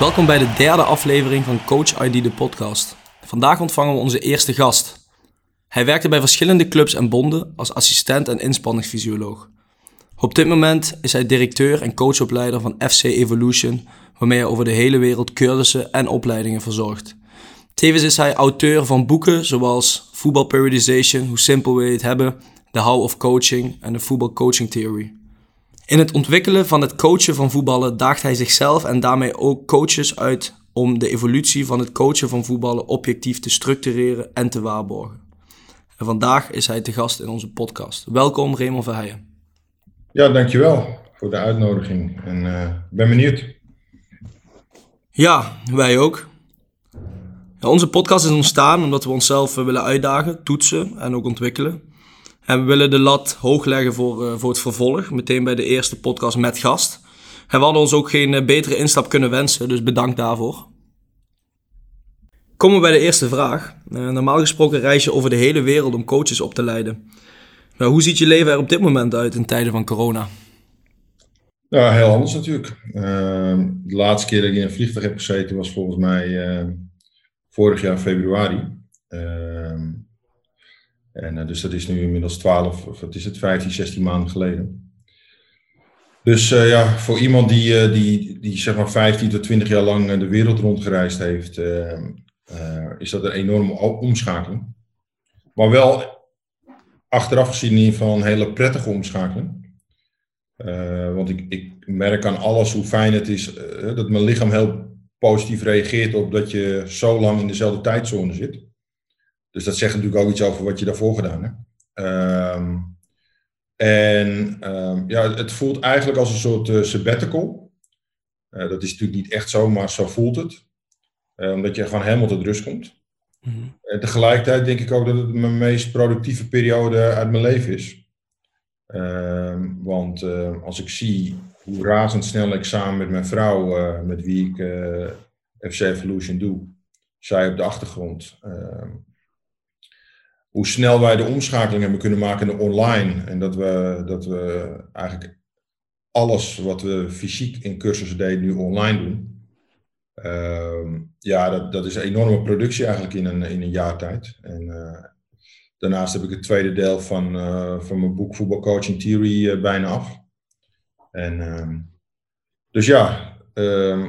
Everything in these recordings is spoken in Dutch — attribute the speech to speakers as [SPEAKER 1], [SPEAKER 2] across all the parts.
[SPEAKER 1] Welkom bij de derde aflevering van Coach ID de podcast. Vandaag ontvangen we onze eerste gast. Hij werkte bij verschillende clubs en bonden als assistent en inspanningsfysioloog. Op dit moment is hij directeur en coachopleider van FC Evolution, waarmee hij over de hele wereld cursussen en opleidingen verzorgt. Tevens is hij auteur van boeken zoals Football Periodization, hoe simpel we het hebben, The How of Coaching en de Football Coaching Theory. In het ontwikkelen van het coachen van voetballen daagt hij zichzelf en daarmee ook coaches uit om de evolutie van het coachen van voetballen objectief te structureren en te waarborgen. En vandaag is hij te gast in onze podcast. Welkom Raymond Verheijen.
[SPEAKER 2] Ja, dankjewel voor de uitnodiging en uh, ben benieuwd.
[SPEAKER 1] Ja, wij ook. Ja, onze podcast is ontstaan omdat we onszelf willen uitdagen, toetsen en ook ontwikkelen. En we willen de lat hoog leggen voor, uh, voor het vervolg, meteen bij de eerste podcast met gast. En we hadden ons ook geen uh, betere instap kunnen wensen, dus bedankt daarvoor. Komen we bij de eerste vraag. Uh, normaal gesproken reis je over de hele wereld om coaches op te leiden. Nou, hoe ziet je leven er op dit moment uit in tijden van corona?
[SPEAKER 2] Nou, heel anders natuurlijk. Ehm, de laatste keer dat ik in een vliegtuig heb gezeten was volgens mij vorig jaar februari. Ehm, en uh, dus dat is nu inmiddels 12, of wat is het, 15, 16 maanden geleden. Dus uh, ja, voor iemand die, uh, die, die zeg maar 15 tot 20 jaar lang de wereld rondgereisd heeft, is dat een enorme omschakeling. Maar wel achteraf gezien in ieder geval een hele prettige omschakeling. want ik, ik merk aan alles hoe fijn het is dat mijn lichaam heel positief reageert op dat je zo lang in dezelfde tijdzone zit. Dus dat zegt natuurlijk ook iets over wat je daarvoor gedaan hebt. Um, en um, ja, het voelt eigenlijk als een soort uh, sabbatical. Uh, dat is natuurlijk niet echt zo, maar zo voelt het. Uh, omdat je gewoon helemaal tot rust komt. Mm -hmm. En tegelijkertijd denk ik ook dat het mijn meest productieve periode uit mijn leven is. Ehm, want als ik zie hoe razendsnel ik samen met mijn vrouw, met wie ik FC Evolution doe, zij op de achtergrond, hoe snel wij de omschakeling hebben kunnen maken naar online. En dat we, dat we eigenlijk alles wat we fysiek in cursussen deden, nu online doen. Uh, ja, dat, dat is een enorme productie eigenlijk in een, in een jaar tijd. En uh, daarnaast heb ik het tweede deel van, uh, van mijn boek Voetbal Coaching Theory uh, bijna af. En, ehm, dus ja, ehm,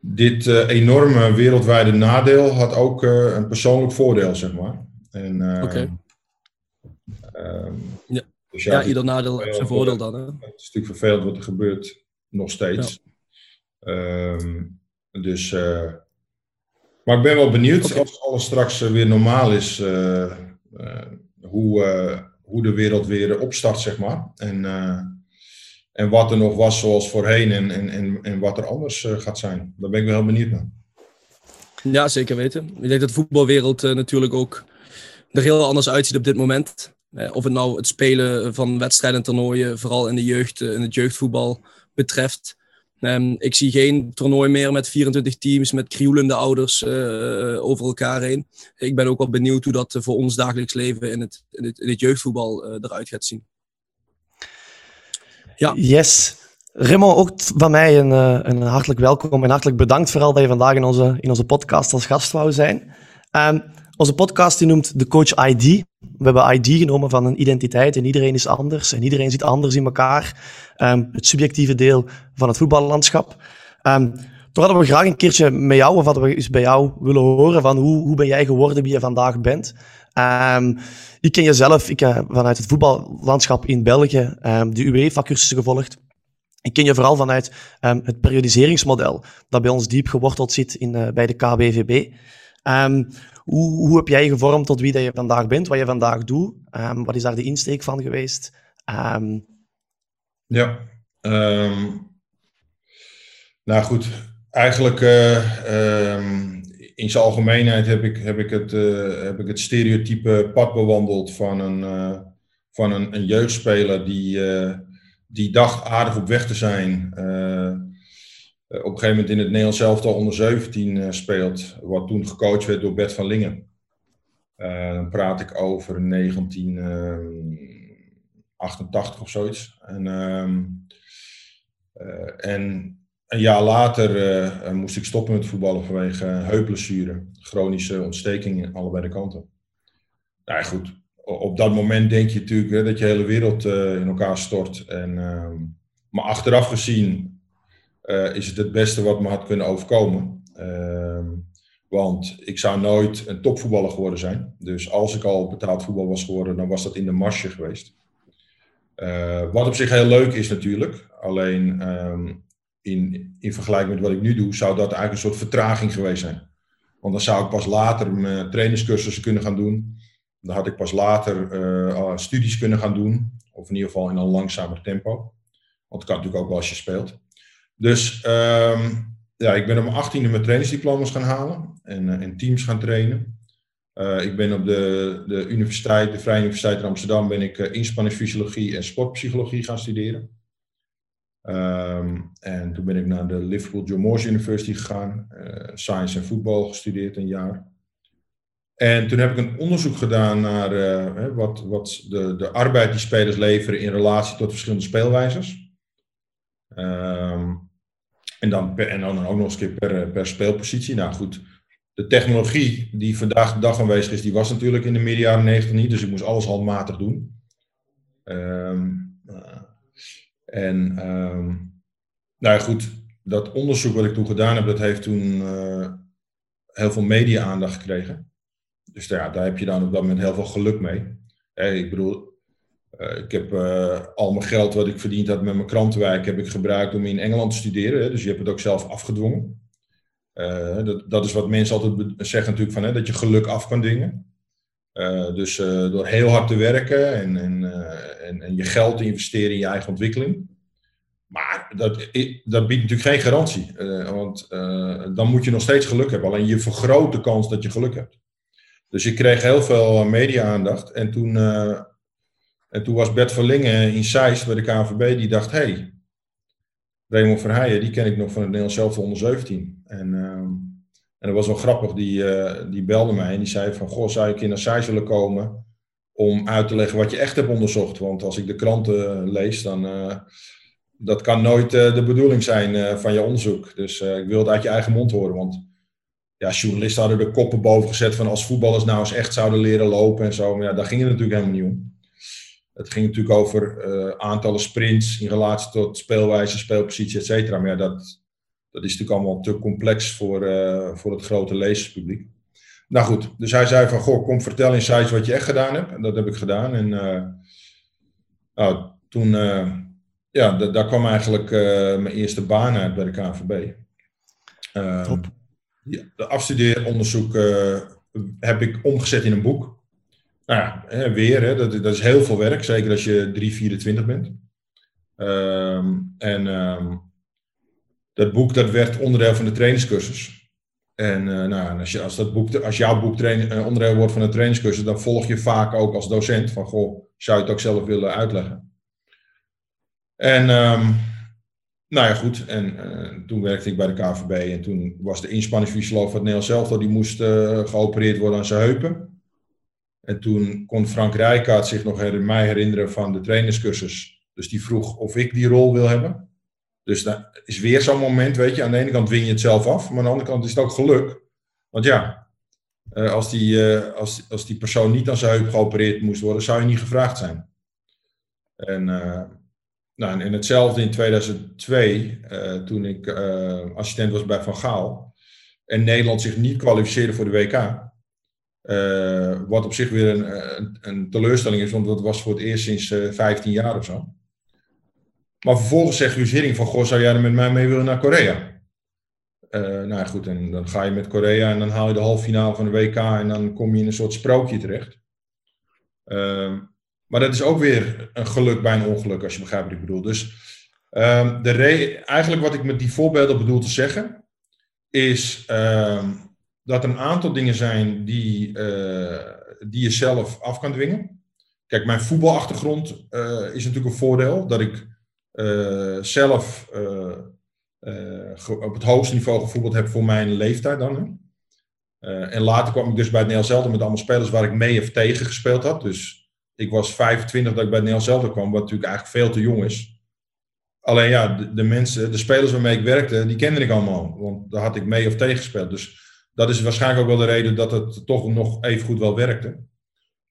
[SPEAKER 2] dit enorme wereldwijde nadeel had ook een persoonlijk voordeel, zeg maar.
[SPEAKER 1] Oké. Okay. Um, ja. Dus ja, ja ieder nadeel heeft zijn voordeel dan. Hè?
[SPEAKER 2] Het is natuurlijk vervelend wat er gebeurt, nog steeds. Ja. Um, dus, uh, maar ik ben wel benieuwd okay. als alles straks weer normaal is, uh, uh, hoe, hoe de wereld weer opstart, zeg maar. En, en wat er nog was zoals voorheen en, en, en, en wat er anders gaat zijn. Daar ben ik wel heel benieuwd naar.
[SPEAKER 1] Ja, zeker weten. Ik denk dat de voetbalwereld natuurlijk ook er heel anders uitziet op dit moment. Eh, of het nou het spelen van wedstrijden en toernooien, vooral in, de jeugd, in het jeugdvoetbal betreft. Um, ik zie geen toernooi meer met 24 teams, met krioelende ouders uh, over elkaar heen. Ik ben ook wel benieuwd hoe dat voor ons dagelijks leven in het, in het, het jeugdvoetbal eruit gaat zien.
[SPEAKER 3] Ja. Yes. Remo, ook van mij een, een hartelijk welkom en hartelijk bedankt vooral dat je vandaag in onze, in onze podcast als gast wou zijn. Um, onze podcast die noemt de Coach ID. We hebben ID genomen van een identiteit en iedereen is anders en iedereen zit anders in elkaar. Um, het subjectieve deel van het voetballandschap. Um, toch hadden we graag een keertje met jou, of hadden we eens bij jou willen horen van hoe, hoe ben jij geworden wie je vandaag bent. Um, ik ken jezelf, ik heb vanuit het voetballandschap in België de UEFA-cursussen gevolgd. Ik ken je vooral vanuit het periodiseringsmodel dat bij ons diep geworteld zit in, uh, bij de KBVB. Hoe, hoe heb jij gevormd tot wie dat je vandaag bent, wat je vandaag doet? Um, wat is daar de insteek van geweest? Um...
[SPEAKER 2] Ja, um, nou goed, eigenlijk uh, in zijn algemeenheid heb ik, heb ik, het, uh, heb ik het stereotype pad bewandeld van een, uh, van een, jeugdspeler die, die dacht aardig op weg te zijn eh, op een gegeven moment in het Nederlands elftal onder 17 uh, speelt, wat toen gecoacht werd door Bert van Lingen. Uh, dan praat ik over 1988 of zoiets. En, uh, en, een jaar later moest ik stoppen met voetballen vanwege heupblessure. Chronische ontstekingen allebei de kanten. Nou goed. Op dat moment denk je natuurlijk hè, dat je hele wereld in elkaar stort. En, ehm, maar achteraf gezien is het het beste wat me had kunnen overkomen. Ehm, want ik zou nooit een topvoetballer geworden zijn. Dus als ik al betaald voetbal was geworden, dan was dat in de marsje geweest. Uh, wat op zich heel leuk is natuurlijk. Alleen um, in, in vergelijking met wat ik nu doe, zou dat eigenlijk een soort vertraging geweest zijn. Want dan zou ik pas later mijn trainingscursussen kunnen gaan doen. Dan had ik pas later uh, studies kunnen gaan doen. Of in ieder geval in een langzamer tempo. Want dat kan natuurlijk ook wel als je speelt. Dus um, ja, ik ben op mijn achttiende mijn trainingsdiploma's gaan halen en, en teams gaan trainen. Uh, ik ben op de, de universiteit, de Vrije Universiteit in Amsterdam, ben ik uh, inspanningsfysiologie en sportpsychologie gaan studeren. Um, en toen ben ik naar de Liverpool John Moores University gegaan, science en voetbal gestudeerd een jaar. En toen heb ik een onderzoek gedaan naar wat, wat de, de arbeid die spelers leveren in relatie tot verschillende speelwijzes. Um, en dan, en dan ook nog eens per, per speelpositie. Nou goed, de technologie die vandaag de dag aanwezig is, die was natuurlijk in de midden jaren 90 niet. Dus ik moest alles handmatig doen. Um, uh, en um, nou goed, dat onderzoek wat ik toen gedaan heb, dat heeft toen uh, heel veel media-aandacht gekregen. Dus ja, daar heb je dan op dat moment heel veel geluk mee. Ik bedoel, uh, ik heb uh, al mijn geld wat ik verdiend had met mijn krantenwijk heb ik gebruikt om in Engeland te studeren. Hè, dus je hebt het ook zelf afgedwongen. Uh, dat, dat, is wat mensen altijd zeggen natuurlijk van, hè, dat je geluk af kan dingen. dus door heel hard te werken en, en, en, en, je geld te investeren in je eigen ontwikkeling. Maar dat, dat biedt natuurlijk geen garantie. want dan moet je nog steeds geluk hebben. Alleen je vergroot de kans dat je geluk hebt. Dus ik kreeg heel veel media-aandacht. En toen en toen was Bert Verlingen in Zeist bij de KNVB, die dacht, hé, hey, Raymond Verheijen, die ken ik nog van het Nederlands zelf onder 17. En, uh, en dat was wel grappig, die, uh, die belde mij en die zei van, goh, zou ik in naar Zeist willen komen om uit te leggen wat je echt hebt onderzocht? Want als ik de kranten lees, dan uh, dat kan nooit de bedoeling zijn van je onderzoek. Dus ik wil het uit je eigen mond horen, want ja, journalisten hadden de koppen boven gezet van als voetballers nou eens echt zouden leren lopen en zo. Maar ja, daar ging het natuurlijk helemaal niet om. Het ging natuurlijk over uh, aantallen sprints in relatie tot speelwijze, speelpositie, et cetera. Maar ja, dat, dat is natuurlijk allemaal te complex voor, uh, voor het grote lezerspubliek. Nou goed, dus hij zei van, goh, kom vertel in sites wat je echt gedaan hebt. En dat heb ik gedaan. En uh, nou, toen, ja, daar kwam eigenlijk mijn eerste baan uit bij de KNVB. Top. Ja, de afstudeeronderzoek heb ik omgezet in een boek. Nou ja, weer, hè, dat, dat, is heel veel werk, zeker als je 3, 24 bent. Um, en um, dat boek dat werd onderdeel van de trainingscursus. En uh, nou, als, je, als, dat boek, als jouw boek uh, onderdeel wordt van de trainingscursus, dan volg je vaak ook als docent van, goh, zou je het ook zelf willen uitleggen? En um, nou ja, goed. En uh, toen werkte ik bij de KVB en toen was de inspanningsfysioloog van het Nederlands zelf die moest geopereerd worden aan zijn heupen. En toen kon Frank Rijkaard zich nog herinneren van de trainerscursus. Dus die vroeg of ik die rol wil hebben. Dus dat is weer zo'n moment, weet je. Aan de ene kant win je het zelf af, maar aan de andere kant is het ook geluk. Want ja, eh, als die, eh, als, als die persoon niet aan zijn heup geopereerd moest worden, zou je niet gevraagd zijn. En, uh, nou, en hetzelfde in 2002, toen ik assistent was bij Van Gaal. En Nederland zich niet kwalificeerde voor de WK. Uh, wat op zich weer een, een, een, teleurstelling is, want dat was voor het eerst sinds uh, eh, 15 jaar of zo. Maar vervolgens zegt Guus Hering van, goh, zou jij er met mij mee willen naar Korea? Uh, nou ja, goed, en dan ga je met Korea en dan haal je de halve finale van de WK en dan kom je in een soort sprookje terecht. Ehm, maar dat is ook weer een geluk bij een ongeluk, als je begrijpt wat ik bedoel. Dus ehm, de eigenlijk wat ik met die voorbeelden bedoel te zeggen, is ehm, dat er een aantal dingen zijn die, uh, die je zelf af kan dwingen. Kijk, mijn voetbalachtergrond uh, is natuurlijk een voordeel. Dat ik uh, zelf op het hoogste niveau gevoetbald heb voor mijn leeftijd dan. en later kwam ik dus bij het Nederlands met allemaal spelers waar ik mee of tegen gespeeld had. Dus ik was 25 dat ik bij het Nederlands kwam, wat natuurlijk eigenlijk veel te jong is. Alleen ja, de, de, mensen, de spelers waarmee ik werkte, die kende ik allemaal. Want daar had ik mee of tegen gespeeld. Dus dat is waarschijnlijk ook wel de reden dat het toch nog even goed wel werkte.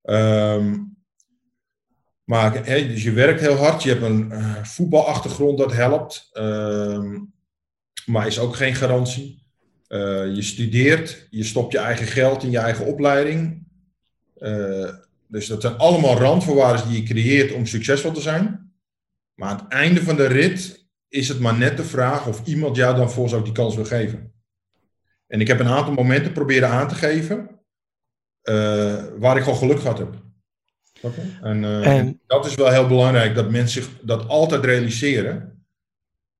[SPEAKER 2] Ehm, maar hey, dus je werkt heel hard, je hebt een uh, voetbalachtergrond dat helpt. Uh, maar is ook geen garantie. Uh, je studeert, je stopt je eigen geld in je eigen opleiding. Uh, dus dat zijn allemaal randvoorwaarden die je creëert om succesvol te zijn. Maar aan het einde van de rit is het maar net de vraag of iemand jou dan voor zo die kans wil geven. En ik heb een aantal momenten proberen aan te geven uh, waar ik gewoon geluk gehad heb. Okay. En, en, dat is wel heel belangrijk, dat mensen zich dat altijd realiseren.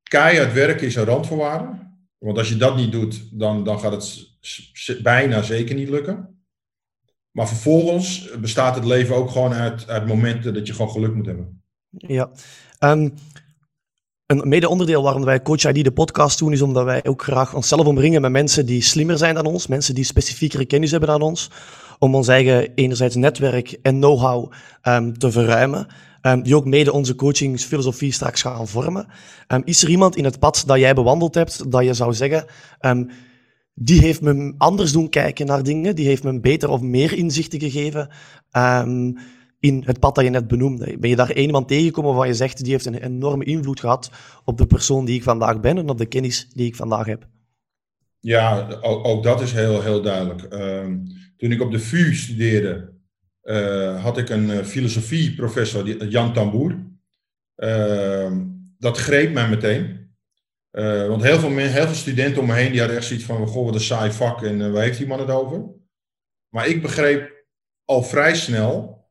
[SPEAKER 2] Keihard werken is een randvoorwaarde. Want als je dat niet doet, dan, dan gaat het bijna zeker niet lukken. Maar vervolgens bestaat het leven ook gewoon uit, uit momenten dat je gewoon geluk moet hebben.
[SPEAKER 3] Ja. Um, een mede-onderdeel waarom wij Coach ID de podcast doen, is omdat wij ook graag onszelf omringen met mensen die slimmer zijn dan ons, mensen die specifiekere kennis hebben dan ons, om ons eigen enerzijds netwerk en know-how um, te verruimen. Um, die ook mede onze coachingsfilosofie straks gaan vormen. Um, is er iemand in het pad dat jij bewandeld hebt, dat je zou zeggen, die heeft me anders doen kijken naar dingen, die heeft me beter of meer inzichten gegeven in het pad dat je net benoemde? Ben je daar iemand tegengekomen waarvan je zegt, die heeft een enorme invloed gehad op de persoon die ik vandaag ben en op de kennis die ik vandaag heb?
[SPEAKER 2] Ja, ook, dat is heel, heel duidelijk. toen ik op de VU studeerde, uh, had ik een uh, filosofieprofessor, Jan Tamboer. Uh, dat greep mij meteen. Eh, want heel veel, heel studenten om me heen die hadden echt zoiets van: Goh, wat een saai vak en waar heeft die man het over? Maar ik begreep al vrij snel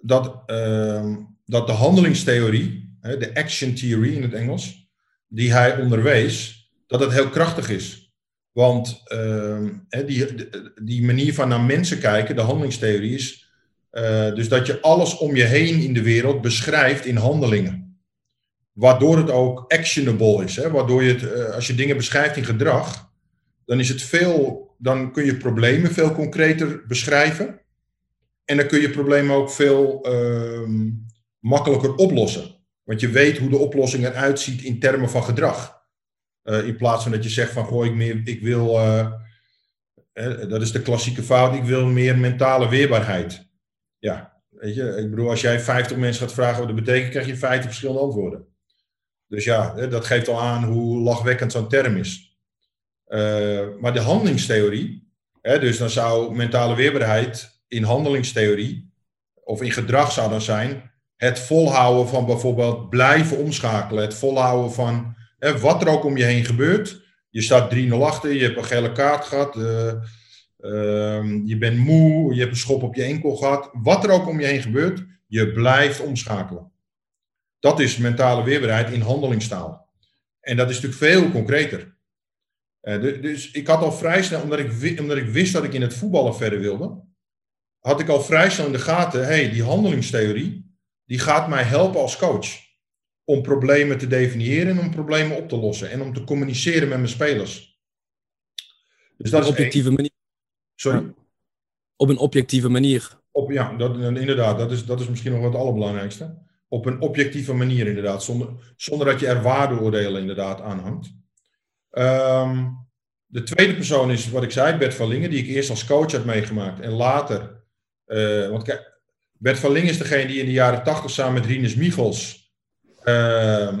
[SPEAKER 2] dat, ehm, dat de handelingstheorie, de action theory in het Engels, die hij onderwees, dat het heel krachtig is. Want uh, die, die manier van naar mensen kijken, de handelingstheorie, is uh, dus dat je alles om je heen in de wereld beschrijft in handelingen. Waardoor het ook actionable is. Hè? Waardoor je het, uh, als je dingen beschrijft in gedrag, dan is het veel, dan kun je problemen veel concreter beschrijven. En dan kun je problemen ook veel uh, makkelijker oplossen. Want je weet hoe de oplossing eruit ziet in termen van gedrag. Uh, in plaats van dat je zegt van, goh, ik, meer, ik wil, dat is de klassieke fout, ik wil meer mentale weerbaarheid. Ja, weet je, ik bedoel, als jij 50 mensen gaat vragen wat dat betekent, krijg je 50 verschillende antwoorden. Dus ja, dat geeft al aan hoe lachwekkend zo'n term is. Maar de handelingstheorie, dus dan zou mentale weerbaarheid in handelingstheorie of in gedrag zou dan zijn het volhouden van bijvoorbeeld blijven omschakelen. Het volhouden van wat er ook om je heen gebeurt. Je staat 3-0 achter, je hebt een gele kaart gehad. Uh, Ehm, je bent moe, je hebt een schop op je enkel gehad. Wat er ook om je heen gebeurt, je blijft omschakelen. Dat is mentale weerbaarheid in handelingstaal. En dat is natuurlijk veel concreter. Uh, dus ik had al vrij snel, omdat ik, omdat ik wist dat ik in het voetballen verder wilde, had ik al vrij snel in de gaten, hey, die handelingstheorie, die gaat mij helpen als coach. Om problemen te definiëren en om problemen op te lossen. En om te communiceren met mijn spelers.
[SPEAKER 1] Dus dat is een objectieve manier.
[SPEAKER 2] Sorry?
[SPEAKER 1] Op een objectieve manier.
[SPEAKER 2] Op, ja, dat, inderdaad. Dat is, dat is misschien nog het allerbelangrijkste. Op een objectieve manier inderdaad. Zonder, zonder dat je er waardeoordelen inderdaad aan hangt. Um, de tweede persoon is wat ik zei, Bert van Lingen. Die ik eerst als coach had meegemaakt. En later... Uh, want kijk, Bert van Lingen is degene die in de jaren tachtig samen met Rinus Michels... Uh,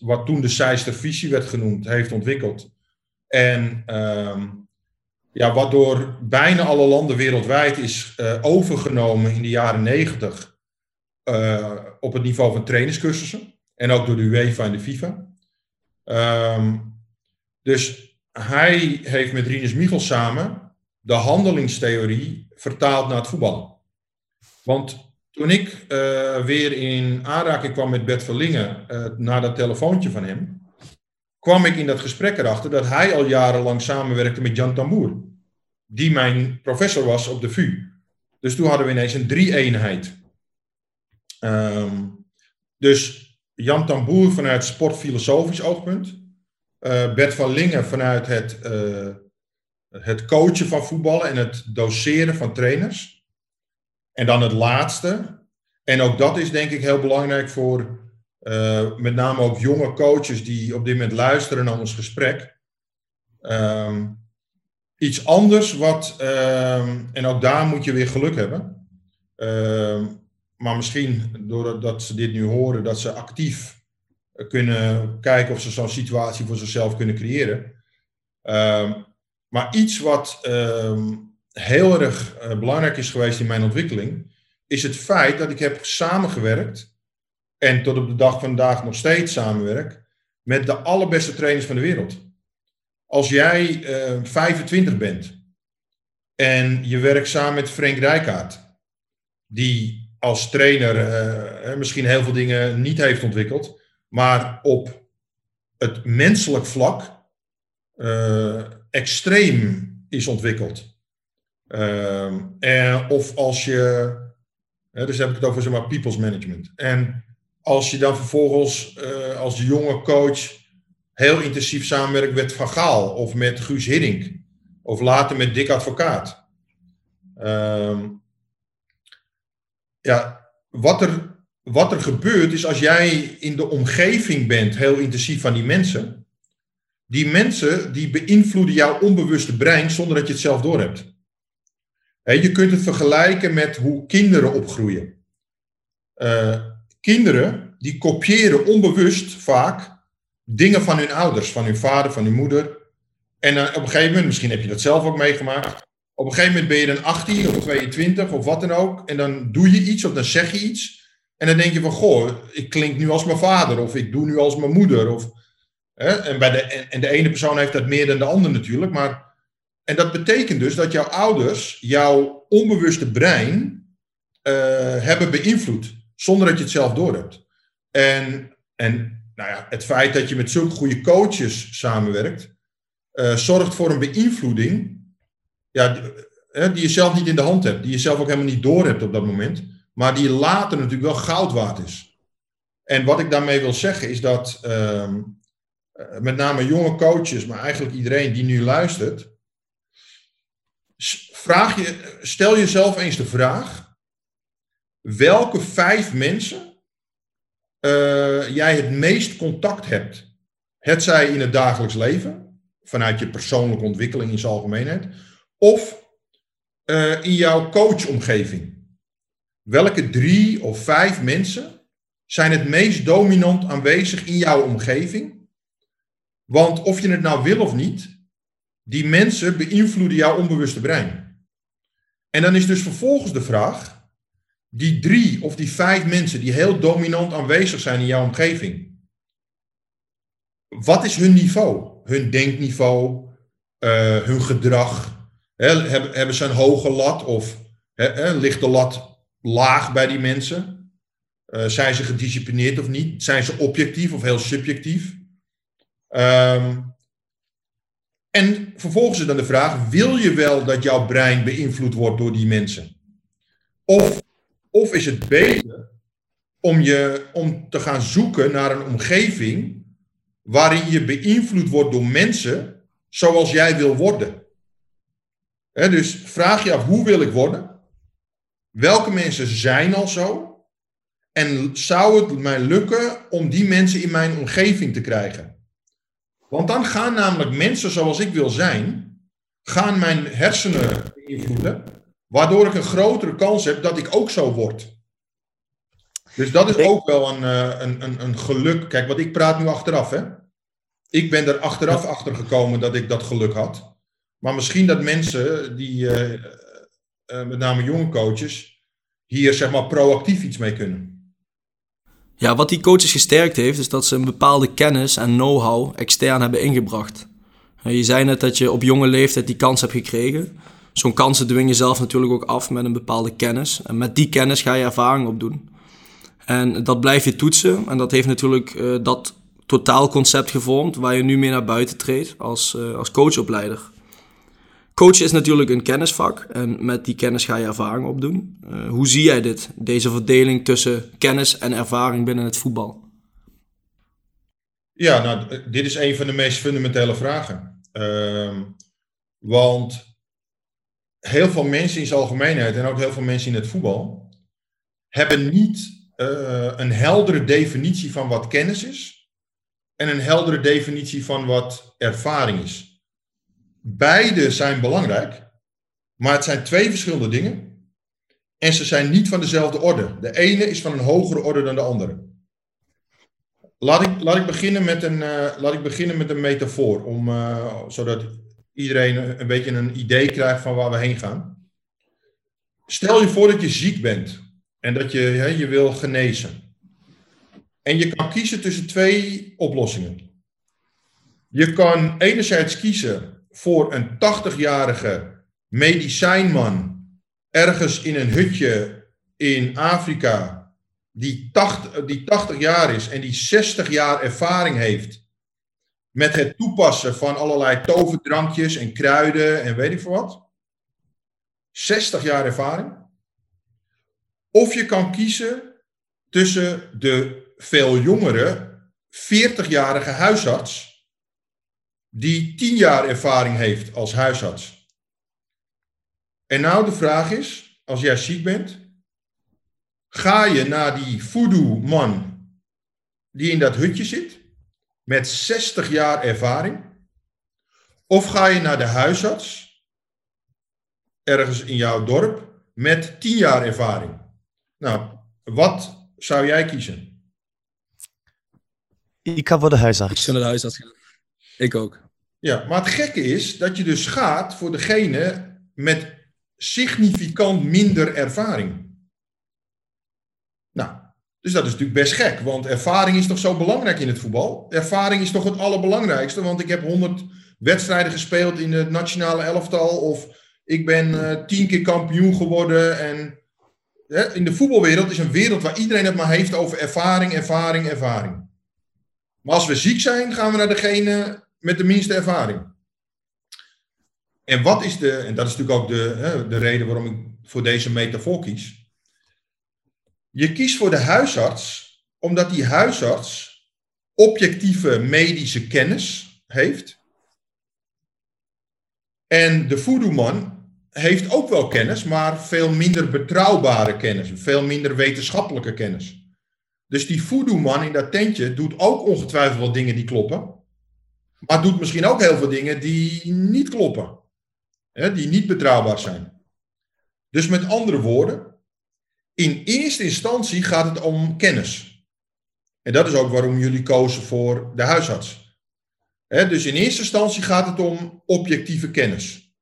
[SPEAKER 2] wat toen de Seister visie werd genoemd, heeft ontwikkeld. En... Um, ja, wat door bijna alle landen wereldwijd is uh, overgenomen in de jaren negentig uh, op het niveau van trainerscursussen. En ook door de UEFA en de FIFA. Um, dus hij heeft met Rinus Michels samen de handelingstheorie vertaald naar het voetbal. Want toen ik uh, weer in aanraking kwam met Bert Verlingen, na dat telefoontje van hem, kwam ik in dat gesprek erachter dat hij al jarenlang samenwerkte met Jan Tamboer. Die mijn professor was op de VU. Dus toen hadden we ineens een drie-eenheid. Um, dus Jan Tamboer vanuit sportfilosofisch oogpunt. Uh, Bert van Lingen vanuit het, het coachen van voetballen en het doseren van trainers. En dan het laatste. En ook dat is denk ik heel belangrijk voor uh, met name ook jonge coaches die op dit moment luisteren naar ons gesprek. Um, iets anders wat, um, en ook daar moet je weer geluk hebben. maar misschien doordat ze dit nu horen, dat ze actief kunnen kijken of ze zo'n situatie voor zichzelf kunnen creëren. Maar iets wat heel erg uh, belangrijk is geweest in mijn ontwikkeling, is het feit dat ik heb samengewerkt en tot op de dag van vandaag nog steeds samenwerk met de allerbeste trainers van de wereld. Als jij uh, eh, 25 bent en je werkt samen met Frank Rijkaard, die als trainer uh, misschien heel veel dingen niet heeft ontwikkeld, maar op het menselijk vlak extreem is ontwikkeld. En, of als je, hè, dus heb ik het over zeg people's management. En als je dan vervolgens uh, als jonge coach heel intensief samenwerkt met Van Gaal of met Guus Hiddink of later met Dick Advocaat. Uh, ja, wat er, wat er gebeurt is als jij in de omgeving bent, heel intensief van die mensen. Die mensen die beïnvloeden jouw onbewuste brein zonder dat je het zelf doorhebt. Je kunt het vergelijken met hoe kinderen opgroeien. Uh, kinderen die kopiëren onbewust vaak dingen van hun ouders, van hun vader, van hun moeder. En op een gegeven moment, misschien heb je dat zelf ook meegemaakt. Op een gegeven moment ben je dan 18 of 22 of wat dan ook. En dan doe je iets of dan zeg je iets. En dan denk je van, goh, ik klink nu als mijn vader of ik doe nu als mijn moeder. Of, hè? En, bij de, en de ene persoon heeft dat meer dan de ander natuurlijk. Maar en dat betekent dus dat jouw ouders jouw onbewuste brein uh, hebben beïnvloed, zonder dat je het zelf doorhebt. En, en nou ja, het feit dat je met zulke goede coaches samenwerkt, uh, zorgt voor een beïnvloeding ja, die, die je zelf niet in de hand hebt, die je zelf ook helemaal niet doorhebt op dat moment, maar die later natuurlijk wel goud waard is. En wat ik daarmee wil zeggen is dat ehm, met name jonge coaches, maar eigenlijk iedereen die nu luistert, vraag je, stel jezelf eens de vraag: welke vijf mensen uh, jij het meest contact hebt? Het zij in het dagelijks leven, vanuit je persoonlijke ontwikkeling in zijn algemeenheid, of uh, in jouw coachomgeving. Welke drie of vijf mensen zijn het meest dominant aanwezig in jouw omgeving? Want of je het nou wil of niet, die mensen beïnvloeden jouw onbewuste brein. En dan is dus vervolgens de vraag, die drie of die vijf mensen die heel dominant aanwezig zijn in jouw omgeving, wat is hun niveau? Hun denkniveau, uh, hun gedrag? Hebben, hebben ze een hoge lat of ligt de lat laag bij die mensen? Uh, zijn ze gedisciplineerd of niet? Zijn ze objectief of heel subjectief? Um, en vervolgens is dan de vraag: wil je wel dat jouw brein beïnvloed wordt door die mensen? Of, of is het beter om, je, om te gaan zoeken naar een omgeving waarin je beïnvloed wordt door mensen zoals jij wil worden? dus vraag je af: hoe wil ik worden? Welke mensen zijn al zo? En zou het mij lukken om die mensen in mijn omgeving te krijgen? Want dan gaan namelijk mensen zoals ik wil zijn, gaan mijn hersenen beïnvloeden, waardoor ik een grotere kans heb dat ik ook zo word. Dus dat is ook wel een, eh, een, een, een geluk. Kijk, wat ik praat nu achteraf, hè. Ik ben er achteraf achter gekomen dat ik dat geluk had. Maar misschien dat mensen, die, uh, uh, met name jonge coaches, hier zeg maar proactief iets mee kunnen.
[SPEAKER 1] Ja, wat die coaches gesterkt heeft, is dat ze een bepaalde kennis en know-how extern hebben ingebracht. Je zei net dat je op jonge leeftijd die kans hebt gekregen. Zo'n kansen dwing je zelf natuurlijk ook af met een bepaalde kennis. En met die kennis ga je ervaring opdoen. En dat blijf je toetsen. En dat heeft natuurlijk uh, dat totaalconcept gevormd waar je nu mee naar buiten treedt als, uh, als coachopleider. Coachen is natuurlijk een kennisvak en met die kennis ga je ervaring opdoen. Uh, hoe zie jij dit, deze verdeling tussen kennis en ervaring binnen het voetbal?
[SPEAKER 2] Ja, nou, dit is een van de meest fundamentele vragen. Uh, want heel veel mensen in zijn algemeenheid en ook heel veel mensen in het voetbal hebben niet eh, een heldere definitie van wat kennis is en een heldere definitie van wat ervaring is. Beide zijn belangrijk, maar het zijn twee verschillende dingen en ze zijn niet van dezelfde orde. De ene is van een hogere orde dan de andere. Laat ik, laat ik, beginnen, met een, uh, laat ik beginnen met een metafoor, om, uh, zodat iedereen een beetje een idee krijgt van waar we heen gaan. Stel je voor dat je ziek bent en dat je hè, je wil genezen. En je kan kiezen tussen twee oplossingen. Je kan enerzijds kiezen voor een 80-jarige medicijnman ergens in een hutje in Afrika die 80, die 80 jaar is en die 60 jaar ervaring heeft met het toepassen van allerlei toverdrankjes en kruiden en weet ik veel wat. 60 jaar ervaring. Of je kan kiezen tussen de veel jongere 40-jarige huisarts die 10 jaar ervaring heeft als huisarts. En nou de vraag is, als jij ziek bent, ga je naar die voodoo-man die in dat hutje zit, met 60 jaar ervaring, of ga je naar de huisarts, ergens in jouw dorp, met 10 jaar ervaring? Nou, wat zou jij kiezen?
[SPEAKER 3] Ik ga voor de huisarts.
[SPEAKER 1] Ik zou naar de huisarts gaan. Ik ook.
[SPEAKER 2] Ja, maar het gekke is dat je dus gaat voor degene met significant minder ervaring. Nou, dus dat is natuurlijk best gek, want ervaring is toch zo belangrijk in het voetbal? Ervaring is toch het allerbelangrijkste, want ik heb honderd wedstrijden gespeeld in het nationale elftal of ik ben uh, tien keer kampioen geworden. En hè, in de voetbalwereld is een wereld waar iedereen het maar heeft over ervaring, ervaring, ervaring. Maar als we ziek zijn, gaan we naar degene met de minste ervaring. En wat is de, en dat is natuurlijk ook de, hè, de reden waarom ik voor deze metafoor kies. Je kiest voor de huisarts omdat die huisarts objectieve medische kennis heeft. En de voodoo-man heeft ook wel kennis, maar veel minder betrouwbare kennis, veel minder wetenschappelijke kennis. Dus die voodoo-man in dat tentje doet ook ongetwijfeld wel dingen die kloppen, maar doet misschien ook heel veel dingen die niet kloppen, hè, die niet betrouwbaar zijn. Dus met andere woorden, in eerste instantie gaat het om kennis. En dat is ook waarom jullie kozen voor de huisarts. dus in eerste instantie gaat het om objectieve kennis.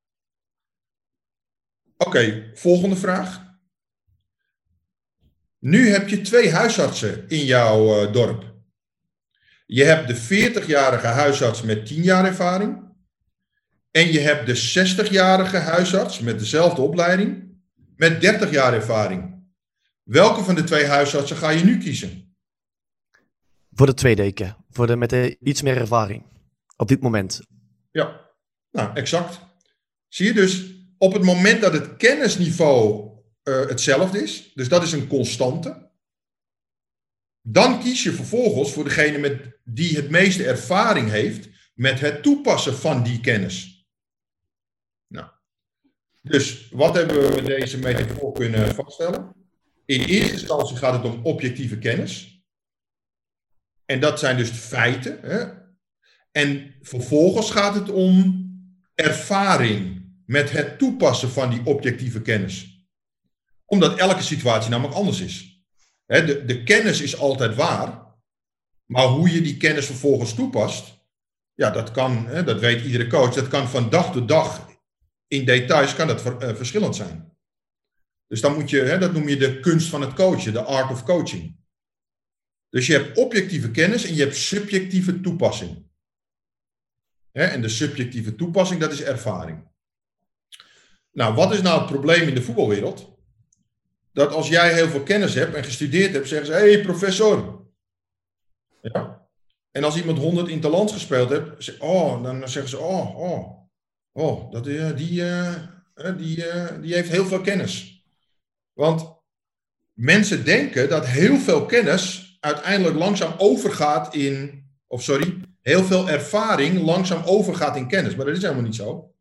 [SPEAKER 2] Oké, volgende vraag. Nu heb je twee huisartsen in jouw uh, dorp. Je hebt de 40-jarige huisarts met 10 jaar ervaring. En je hebt de 60-jarige huisarts met dezelfde opleiding met 30 jaar ervaring. Welke van de twee huisartsen ga je nu kiezen?
[SPEAKER 3] Voor de tweede deken. Voor de met de iets meer ervaring. Op dit moment.
[SPEAKER 2] Ja, nou, exact. Zie je dus, op het moment dat het kennisniveau uh, hetzelfde is, dus dat is een constante, dan kies je vervolgens voor degene met, die het meeste ervaring heeft met het toepassen van die kennis. Nou, dus wat hebben we met deze metafoor kunnen vaststellen? In eerste instantie gaat het om objectieve kennis. En dat zijn dus feiten. Hè? En vervolgens gaat het om ervaring met het toepassen van die objectieve kennis. Omdat elke situatie namelijk anders is. De, kennis is altijd waar, maar hoe je die kennis vervolgens toepast, ja, dat kan, dat weet iedere coach, dat kan van dag tot dag in details kan dat uh, verschillend zijn. Dus dan moet je, dat noem je de kunst van het coachen, de art of coaching. Dus je hebt objectieve kennis en je hebt subjectieve toepassing. En de subjectieve toepassing, dat is ervaring. Nou, wat is nou het probleem in de voetbalwereld? Dat als jij heel veel kennis hebt en gestudeerd hebt, zeggen ze: hé, hey, professor. Ja. En als iemand 100 interlands gespeeld heeft, oh, dan zeggen ze: oh, oh, oh, dat, uh, die, uh, die, uh, die heeft heel veel kennis. Want mensen denken dat heel veel kennis uiteindelijk langzaam overgaat in, of sorry, heel veel ervaring langzaam overgaat in kennis. Maar dat is helemaal niet zo.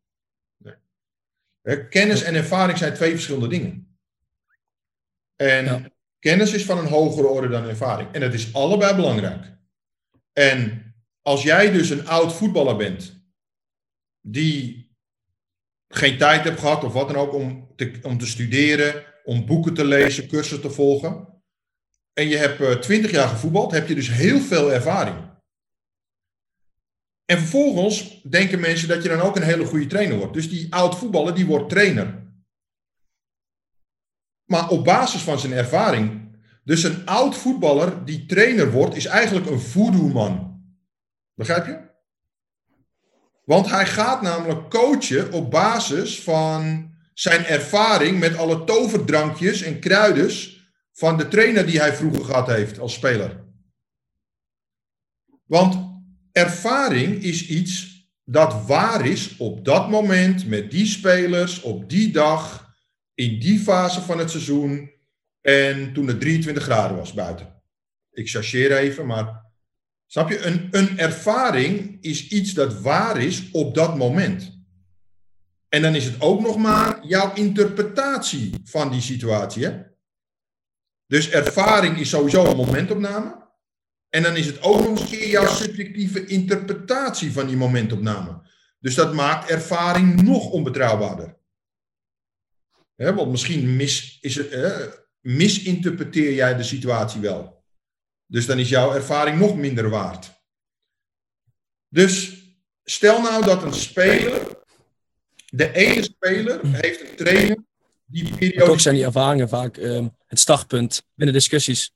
[SPEAKER 2] Nee. Kennis en ervaring zijn twee verschillende dingen. En Kennis is van een hogere orde dan ervaring. En dat is allebei belangrijk. En als jij dus een oud voetballer bent, die geen tijd hebt gehad of wat dan ook om te, om te studeren, om boeken te lezen, cursussen te volgen, en je hebt twintig jaar gevoetbald, heb je dus heel veel ervaring. En vervolgens denken mensen dat je dan ook een hele goede trainer wordt. Dus die oud voetballer, die wordt trainer. Maar op basis van zijn ervaring. Dus een oud voetballer die trainer wordt, is eigenlijk een voodoo-man. Begrijp je? Want hij gaat namelijk coachen op basis van zijn ervaring met alle toverdrankjes en kruiders van de trainer die hij vroeger gehad heeft als speler. Want ervaring is iets dat waar is op dat moment met die spelers, op die dag, in die fase van het seizoen en toen het 23 graden was buiten. Ik chargeer even, maar snap je? Een, ervaring is iets dat waar is op dat moment. En dan is het ook nog maar jouw interpretatie van die situatie. Dus ervaring is sowieso een momentopname. En dan is het ook nog eens een keer jouw subjectieve interpretatie van die momentopname. Dus dat maakt ervaring nog onbetrouwbaarder. Want misschien mis, is het, misinterpreteer jij de situatie wel. Dus dan is jouw ervaring nog minder waard. Dus stel nou dat een speler, de ene speler heeft een trainer die periodisch...
[SPEAKER 1] Toch zijn die ervaringen vaak uh, het startpunt binnen discussies.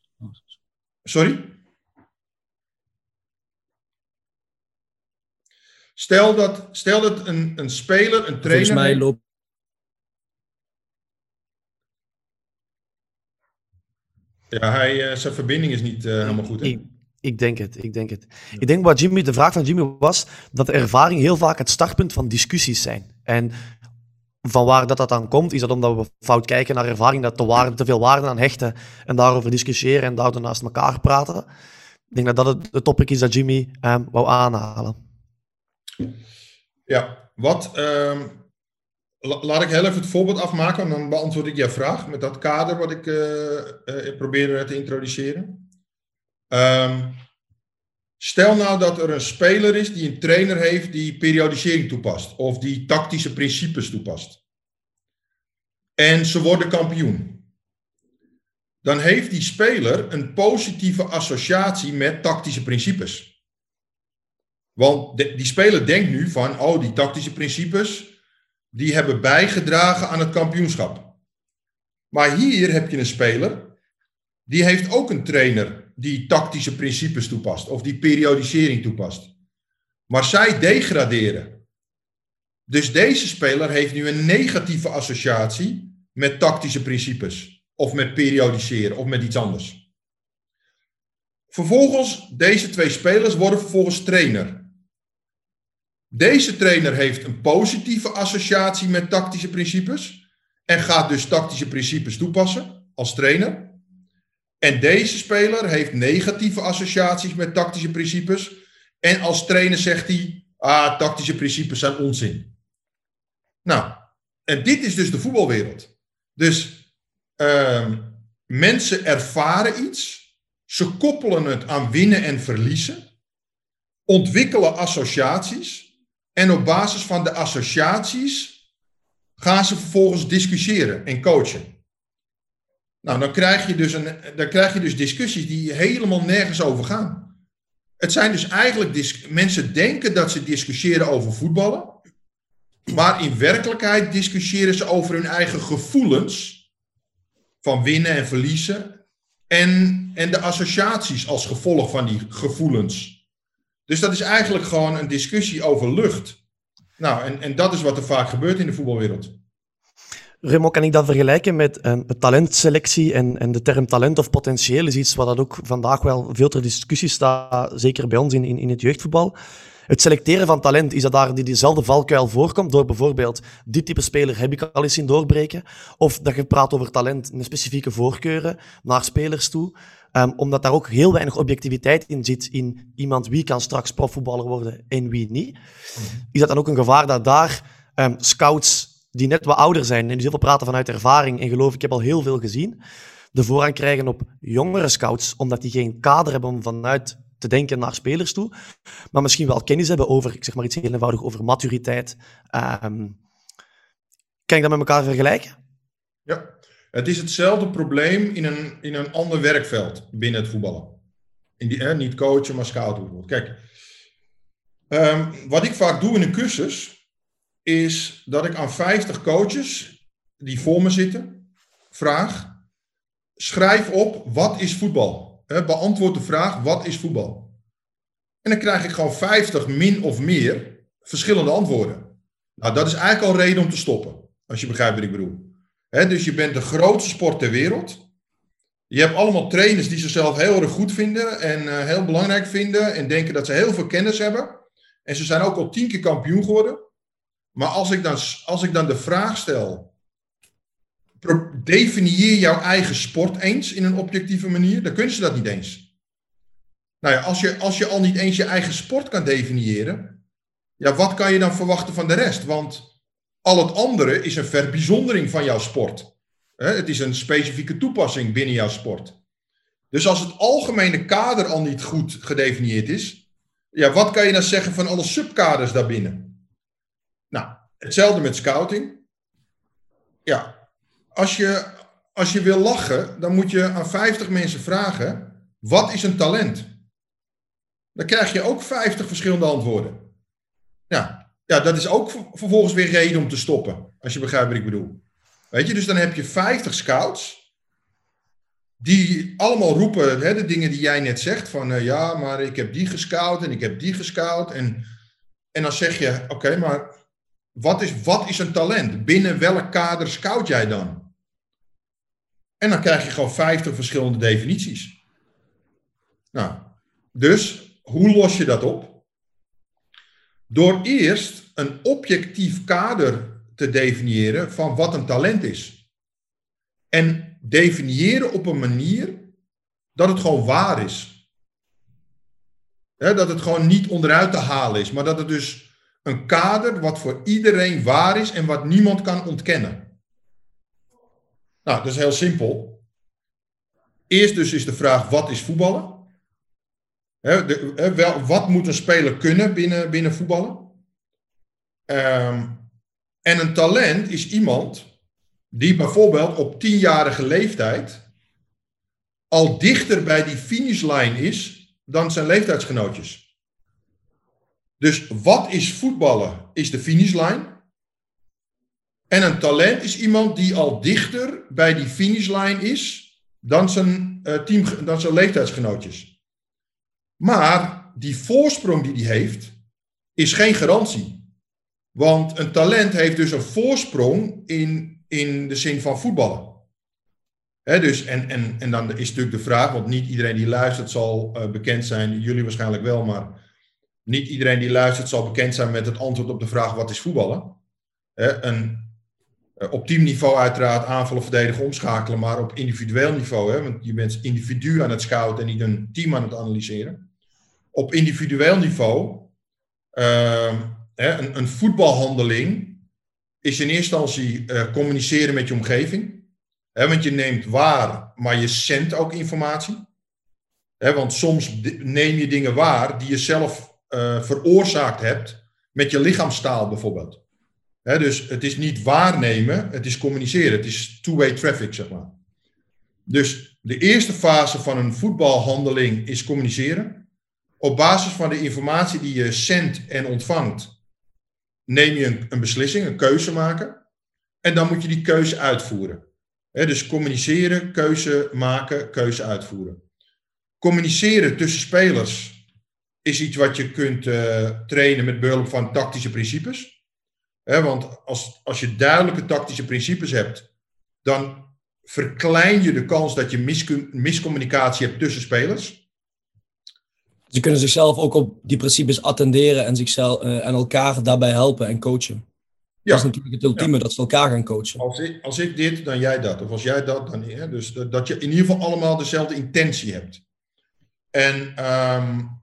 [SPEAKER 2] Sorry? Stel dat, stel dat een, een speler, een trainer. Volgens
[SPEAKER 1] mij loopt.
[SPEAKER 2] Ja, hij, uh, zijn verbinding is niet uh, helemaal goed. Hè?
[SPEAKER 3] Ik, ik, denk het, ik denk het. Ja. Ik denk wat Jimmy, de vraag van Jimmy was dat de ervaring heel vaak het startpunt van discussies zijn. En van waar dat, dat dan komt, is dat omdat we fout kijken naar ervaring, dat te, waarde, te veel waarde aan hechten en daarover discussiëren en daardoor naast elkaar praten. Ik denk dat dat het, het topic is dat Jimmy um, wou aanhalen.
[SPEAKER 2] Ja, wat. Um, laat ik heel even het voorbeeld afmaken en dan beantwoord ik jouw vraag met dat kader wat ik uh, uh, probeerde te introduceren. Um, stel nou dat er een speler is die een trainer heeft die periodisering toepast of die tactische principes toepast. En ze worden kampioen. Dan heeft die speler een positieve associatie met tactische principes. Want die speler denkt nu van, oh, die tactische principes, die hebben bijgedragen aan het kampioenschap. Maar hier heb je een speler, die heeft ook een trainer die tactische principes toepast, of die periodisering toepast. Maar zij degraderen. Dus deze speler heeft nu een negatieve associatie met tactische principes, of met periodiseren, of met iets anders. Vervolgens, deze twee spelers worden vervolgens trainer. Deze trainer heeft een positieve associatie met tactische principes en gaat dus tactische principes toepassen als trainer. En deze speler heeft negatieve associaties met tactische principes en als trainer zegt hij, ah, tactische principes zijn onzin. Nou, en dit is dus de voetbalwereld. Dus uh, mensen ervaren iets, ze koppelen het aan winnen en verliezen, ontwikkelen associaties en op basis van de associaties gaan ze vervolgens discussiëren en coachen. Nou, dan krijg je dus, een, dan krijg je dus discussies die helemaal nergens over gaan. Het zijn dus eigenlijk, mensen denken dat ze discussiëren over voetballen, maar in werkelijkheid discussiëren ze over hun eigen gevoelens van winnen en verliezen en, en de associaties als gevolg van die gevoelens. Dus dat is eigenlijk gewoon een discussie over lucht. Nou, en, en dat is wat er vaak gebeurt in de voetbalwereld.
[SPEAKER 3] Remo, kan ik dat vergelijken met um, talentselectie en, en de term talent of potentieel is iets wat dat ook vandaag wel veel ter discussie staat, zeker bij ons in, in, in het jeugdvoetbal. Het selecteren van talent, is dat daar die diezelfde valkuil voorkomt door bijvoorbeeld dit type speler heb ik al eens in doorbreken, of dat je praat over talent met specifieke voorkeuren naar spelers toe. Um, omdat daar ook heel weinig objectiviteit in zit in iemand wie kan straks profvoetballer worden en wie niet. Is dat dan ook een gevaar dat daar um, scouts die net wat ouder zijn en die zoveel praten vanuit ervaring en geloof ik heb al heel veel gezien, de voorrang krijgen op jongere scouts, omdat die geen kader hebben om vanuit te denken naar spelers toe, maar misschien wel kennis hebben over, ik zeg maar iets heel eenvoudig, over maturiteit. Um, kan ik dat met elkaar vergelijken?
[SPEAKER 2] Ja, het is hetzelfde probleem in een, in een ander werkveld binnen het voetballen. In die, niet coachen, maar scouten bijvoorbeeld. Kijk, um, wat ik vaak doe in een cursus, is dat ik aan 50 coaches die voor me zitten, vraag, schrijf op, wat is voetbal? beantwoord de vraag, wat is voetbal? En dan krijg ik gewoon 50 min of meer verschillende antwoorden. Nou, dat is eigenlijk al reden om te stoppen, als je begrijpt wat ik bedoel. Dus je bent de grootste sport ter wereld. Je hebt allemaal trainers die zichzelf heel erg goed vinden en uh, heel belangrijk vinden en denken dat ze heel veel kennis hebben. En ze zijn ook al tien keer kampioen geworden. Maar als ik dan, als ik dan de vraag stel, definieer jouw eigen sport eens in een objectieve manier, dan kunnen ze dat niet eens. Nou ja, als je, als je al niet eens je eigen sport kan definiëren, ja, wat kan je dan verwachten van de rest? Want al het andere is een verbijzondering van jouw sport. Het is een specifieke toepassing binnen jouw sport. Dus als het algemene kader al niet goed gedefinieerd is, ja, wat kan je dan zeggen van alle subkaders daarbinnen? Nou, hetzelfde met scouting. Ja, als je, als je wil lachen, dan moet je aan 50 mensen vragen: wat is een talent? Dan krijg je ook 50 verschillende antwoorden. Ja, ja dat is ook vervolgens weer reden om te stoppen, als je begrijpt wat ik bedoel. Weet je, dus dan heb je 50 scouts. Die allemaal roepen hè, de dingen die jij net zegt. Van uh, ja, maar ik heb die gescout en ik heb die gescout. En, en dan zeg je, oké, maar wat is, wat is een talent? Binnen welk kader scout jij dan? En dan krijg je gewoon 50 verschillende definities. Nou, dus hoe los je dat op? Door eerst een objectief kader te definiëren van wat een talent is. En definiëren op een manier dat het gewoon waar is. dat het gewoon niet onderuit te halen is, maar dat het dus een kader wat voor iedereen waar is en wat niemand kan ontkennen. Nou, dat is heel simpel. Eerst dus is de vraag, wat is voetballen? Wel, wat moet een speler kunnen binnen, binnen voetballen? Ehm, en een talent is iemand die bijvoorbeeld op tienjarige leeftijd al dichter bij die finishlijn is dan zijn leeftijdsgenootjes. Dus wat is voetballen? Is de finishlijn. En een talent is iemand die al dichter bij die finishlijn is dan zijn, uh, team, dan zijn leeftijdsgenootjes. Maar die voorsprong die hij heeft, is geen garantie. Want een talent heeft dus een voorsprong in, in de zin van voetballen. dus, en, en, en dan is natuurlijk de vraag, want niet iedereen die luistert zal uh, bekend zijn, jullie waarschijnlijk wel, maar niet iedereen die luistert zal bekend zijn met het antwoord op de vraag wat is voetballen. een, eh, op teamniveau uiteraard aanvallen, verdedigen, omschakelen, maar op individueel niveau. Want je bent individu aan het scouten en niet een team aan het analyseren. Op individueel niveau, hè, een, een, voetbalhandeling is in eerste instantie uh, communiceren met je omgeving. Want je neemt waar, maar je zendt ook informatie. Want soms neem je dingen waar die je zelf uh, veroorzaakt hebt met je lichaamstaal bijvoorbeeld dus het is niet waarnemen, het is communiceren. Het is two-way traffic, zeg maar. Dus de eerste fase van een voetbalhandeling is communiceren. Op basis van de informatie die je zendt en ontvangt, neem je een, beslissing, een keuze maken. En dan moet je die keuze uitvoeren. dus communiceren, keuze maken, keuze uitvoeren. Communiceren tussen spelers is iets wat je kunt uh, trainen met behulp van tactische principes want als, als je duidelijke tactische principes hebt, dan verklein je de kans dat je miscommunicatie hebt tussen spelers.
[SPEAKER 1] Ze kunnen zichzelf ook op die principes attenderen en, zichzelf, uh, en elkaar daarbij helpen en coachen. Ja. Dat is natuurlijk het ultieme, dat ze elkaar gaan coachen.
[SPEAKER 2] Als ik, als ik dit, dan jij dat. Of als jij dat, dan hè? Dus dat je in ieder geval allemaal dezelfde intentie hebt. En um,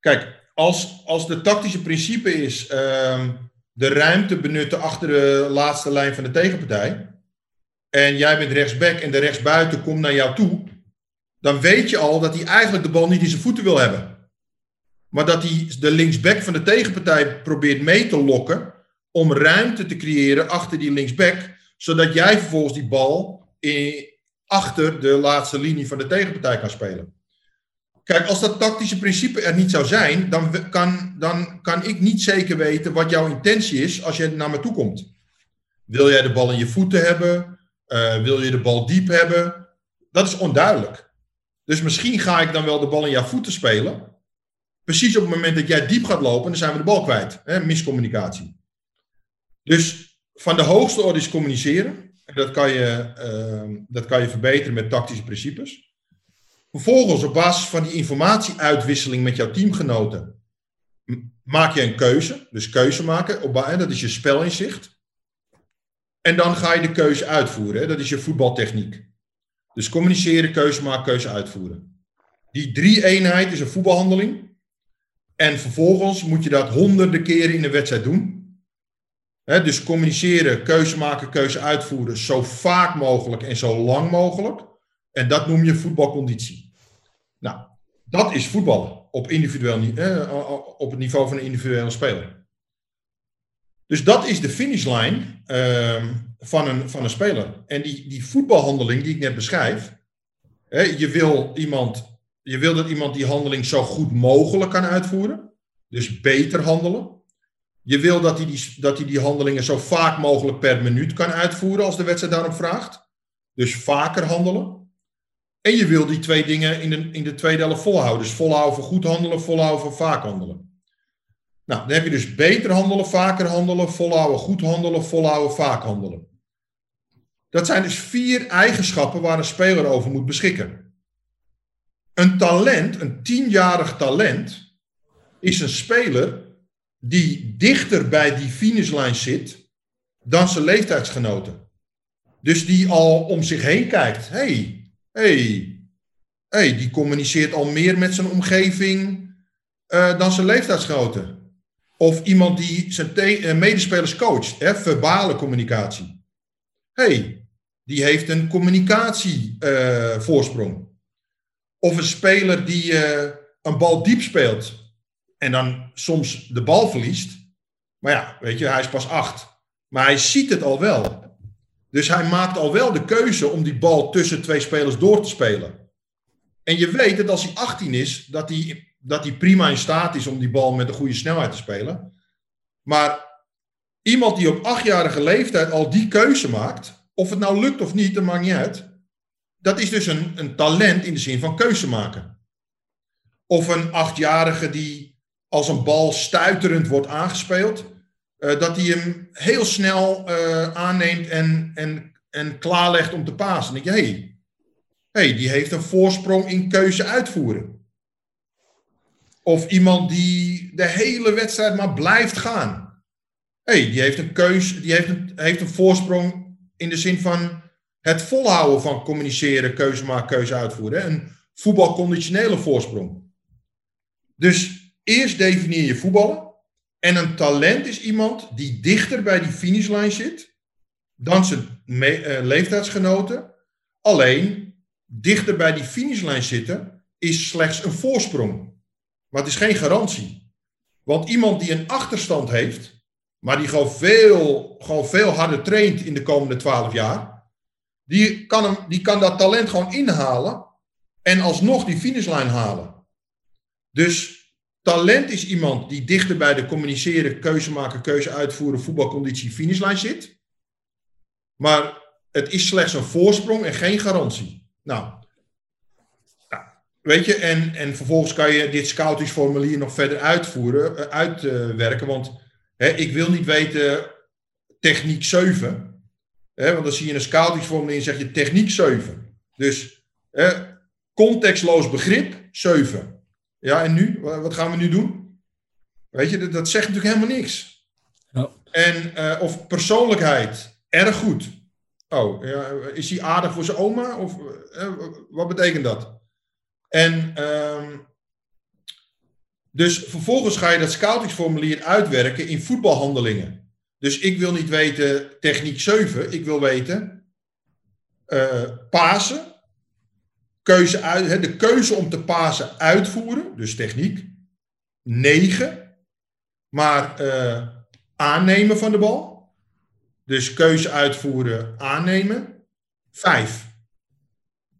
[SPEAKER 2] kijk, als, als de tactische principe is... Um, de ruimte benutten achter de laatste lijn van de tegenpartij. en jij bent rechtsback en de rechtsbuiten komt naar jou toe, dan weet je al dat hij eigenlijk de bal niet in zijn voeten wil hebben. Maar dat hij de linksback van de tegenpartij probeert mee te lokken om ruimte te creëren achter die linksback, zodat jij vervolgens die bal in, achter de laatste linie van de tegenpartij kan spelen. Kijk, als dat tactische principe er niet zou zijn, dan kan, dan kan ik niet zeker weten wat jouw intentie is als je naar me toe komt. Wil jij de bal in je voeten hebben? Uh, wil je de bal diep hebben? Dat is onduidelijk. Dus misschien ga ik dan wel de bal in jouw voeten spelen. Precies op het moment dat jij diep gaat lopen, dan zijn we de bal kwijt. Hè? Miscommunicatie. Dus van de hoogste orde is communiceren. En dat kan je, uh, dat kan je verbeteren met tactische principes. Vervolgens, op basis van die informatieuitwisseling met jouw teamgenoten, maak je een keuze. Dus keuze maken, op, dat is je spelinzicht. En dan ga je de keuze uitvoeren. Dat is je voetbaltechniek. Dus communiceren, keuze maken, keuze uitvoeren. Die drie eenheid is een voetbalhandeling. En vervolgens moet je dat honderden keren in een wedstrijd doen. dus communiceren, keuze maken, keuze uitvoeren, zo vaak mogelijk en zo lang mogelijk. En dat noem je voetbalconditie. Nou, dat is voetballen op, individueel, eh, op het niveau van een individuele speler. Dus dat is de finishlijn uh, van, een, van een speler. En die, die voetbalhandeling die ik net beschrijf, hè, je, wil iemand, je wil dat iemand die handeling zo goed mogelijk kan uitvoeren, dus beter handelen. Je wil dat hij die, dat hij die handelingen zo vaak mogelijk per minuut kan uitvoeren als de wedstrijd daarom vraagt. Dus vaker handelen. En je wil die twee dingen in de, in de tweede helft volhouden. Dus volhouden voor goed handelen, volhouden voor vaak handelen. Nou, dan heb je dus beter handelen, vaker handelen, volhouden, goed handelen, volhouden, vaak handelen. Dat zijn dus vier eigenschappen waar een speler over moet beschikken. Een talent, een tienjarig talent, is een speler die dichter bij die finishlijn zit dan zijn leeftijdsgenoten. Dus die al om zich heen kijkt. hey, hey, hey, die communiceert al meer met zijn omgeving uh, dan zijn leeftijdsgenoten. Of iemand die zijn uh, medespelers coacht, hè, verbale communicatie. hey, die heeft een communicatievoorsprong. Uh, of een speler die een bal diep speelt en dan soms de bal verliest. Maar ja, weet je, hij is pas acht. Maar hij ziet het al wel. Dus hij maakt al wel de keuze om die bal tussen twee spelers door te spelen. En je weet dat als hij 18 is, dat hij, dat hij prima in staat is om die bal met een goede snelheid te spelen. Maar iemand die op achtjarige leeftijd al die keuze maakt, of het nou lukt of niet, dat maakt niet uit. Dat is dus een, een talent in de zin van keuze maken. Of een achtjarige die als een bal stuiterend wordt aangespeeld, uh, dat hij hem heel snel uh, aanneemt en, en, en klaarlegt om te pasen. Dan denk je, hé, hey, hey, die heeft een voorsprong in keuze uitvoeren. Of iemand die de hele wedstrijd maar blijft gaan. hey, die heeft een keuze, die heeft een, heeft een voorsprong in de zin van het volhouden van communiceren, keuze maken, keuze uitvoeren. Een voetbalconditionele voorsprong. Dus eerst definieer je voetballen. En een talent is iemand die dichter bij die finishlijn zit dan zijn uh, leeftijdsgenoten. Alleen dichter bij die finishlijn zitten is slechts een voorsprong. Maar het is geen garantie. Want iemand die een achterstand heeft, maar die gewoon veel, gewoon veel harder traint in de komende twaalf jaar, die kan, hem, die kan dat talent gewoon inhalen en alsnog die finishlijn halen. Dus Talent is iemand die dichter bij de communiceren, keuze maken, keuze uitvoeren, voetbalconditie, finishlijn zit. Maar het is slechts een voorsprong en geen garantie. Nou, weet je, en, en vervolgens kan je dit scoutingsformulier nog verder uitvoeren, uh, uitwerken. want hè, ik wil niet weten techniek 7. Hè, want dan zie je een scoutingsformulier en zeg je techniek 7. Dus hè, contextloos begrip 7. Ja, en nu? Wat gaan we nu doen? Weet je, dat, dat zegt natuurlijk helemaal niks. Ja. En, uh, of persoonlijkheid, erg goed. Oh, ja, is hij aardig voor zijn oma? Of uh, wat betekent dat? En uh, dus vervolgens ga je dat scoutingsformulier uitwerken in voetbalhandelingen. Dus ik wil niet weten techniek 7, ik wil weten uh, pasen, keuze uit, de keuze om te pasen uitvoeren, dus techniek. 9. Maar uh, aannemen van de bal. Dus keuze uitvoeren, aannemen. 5.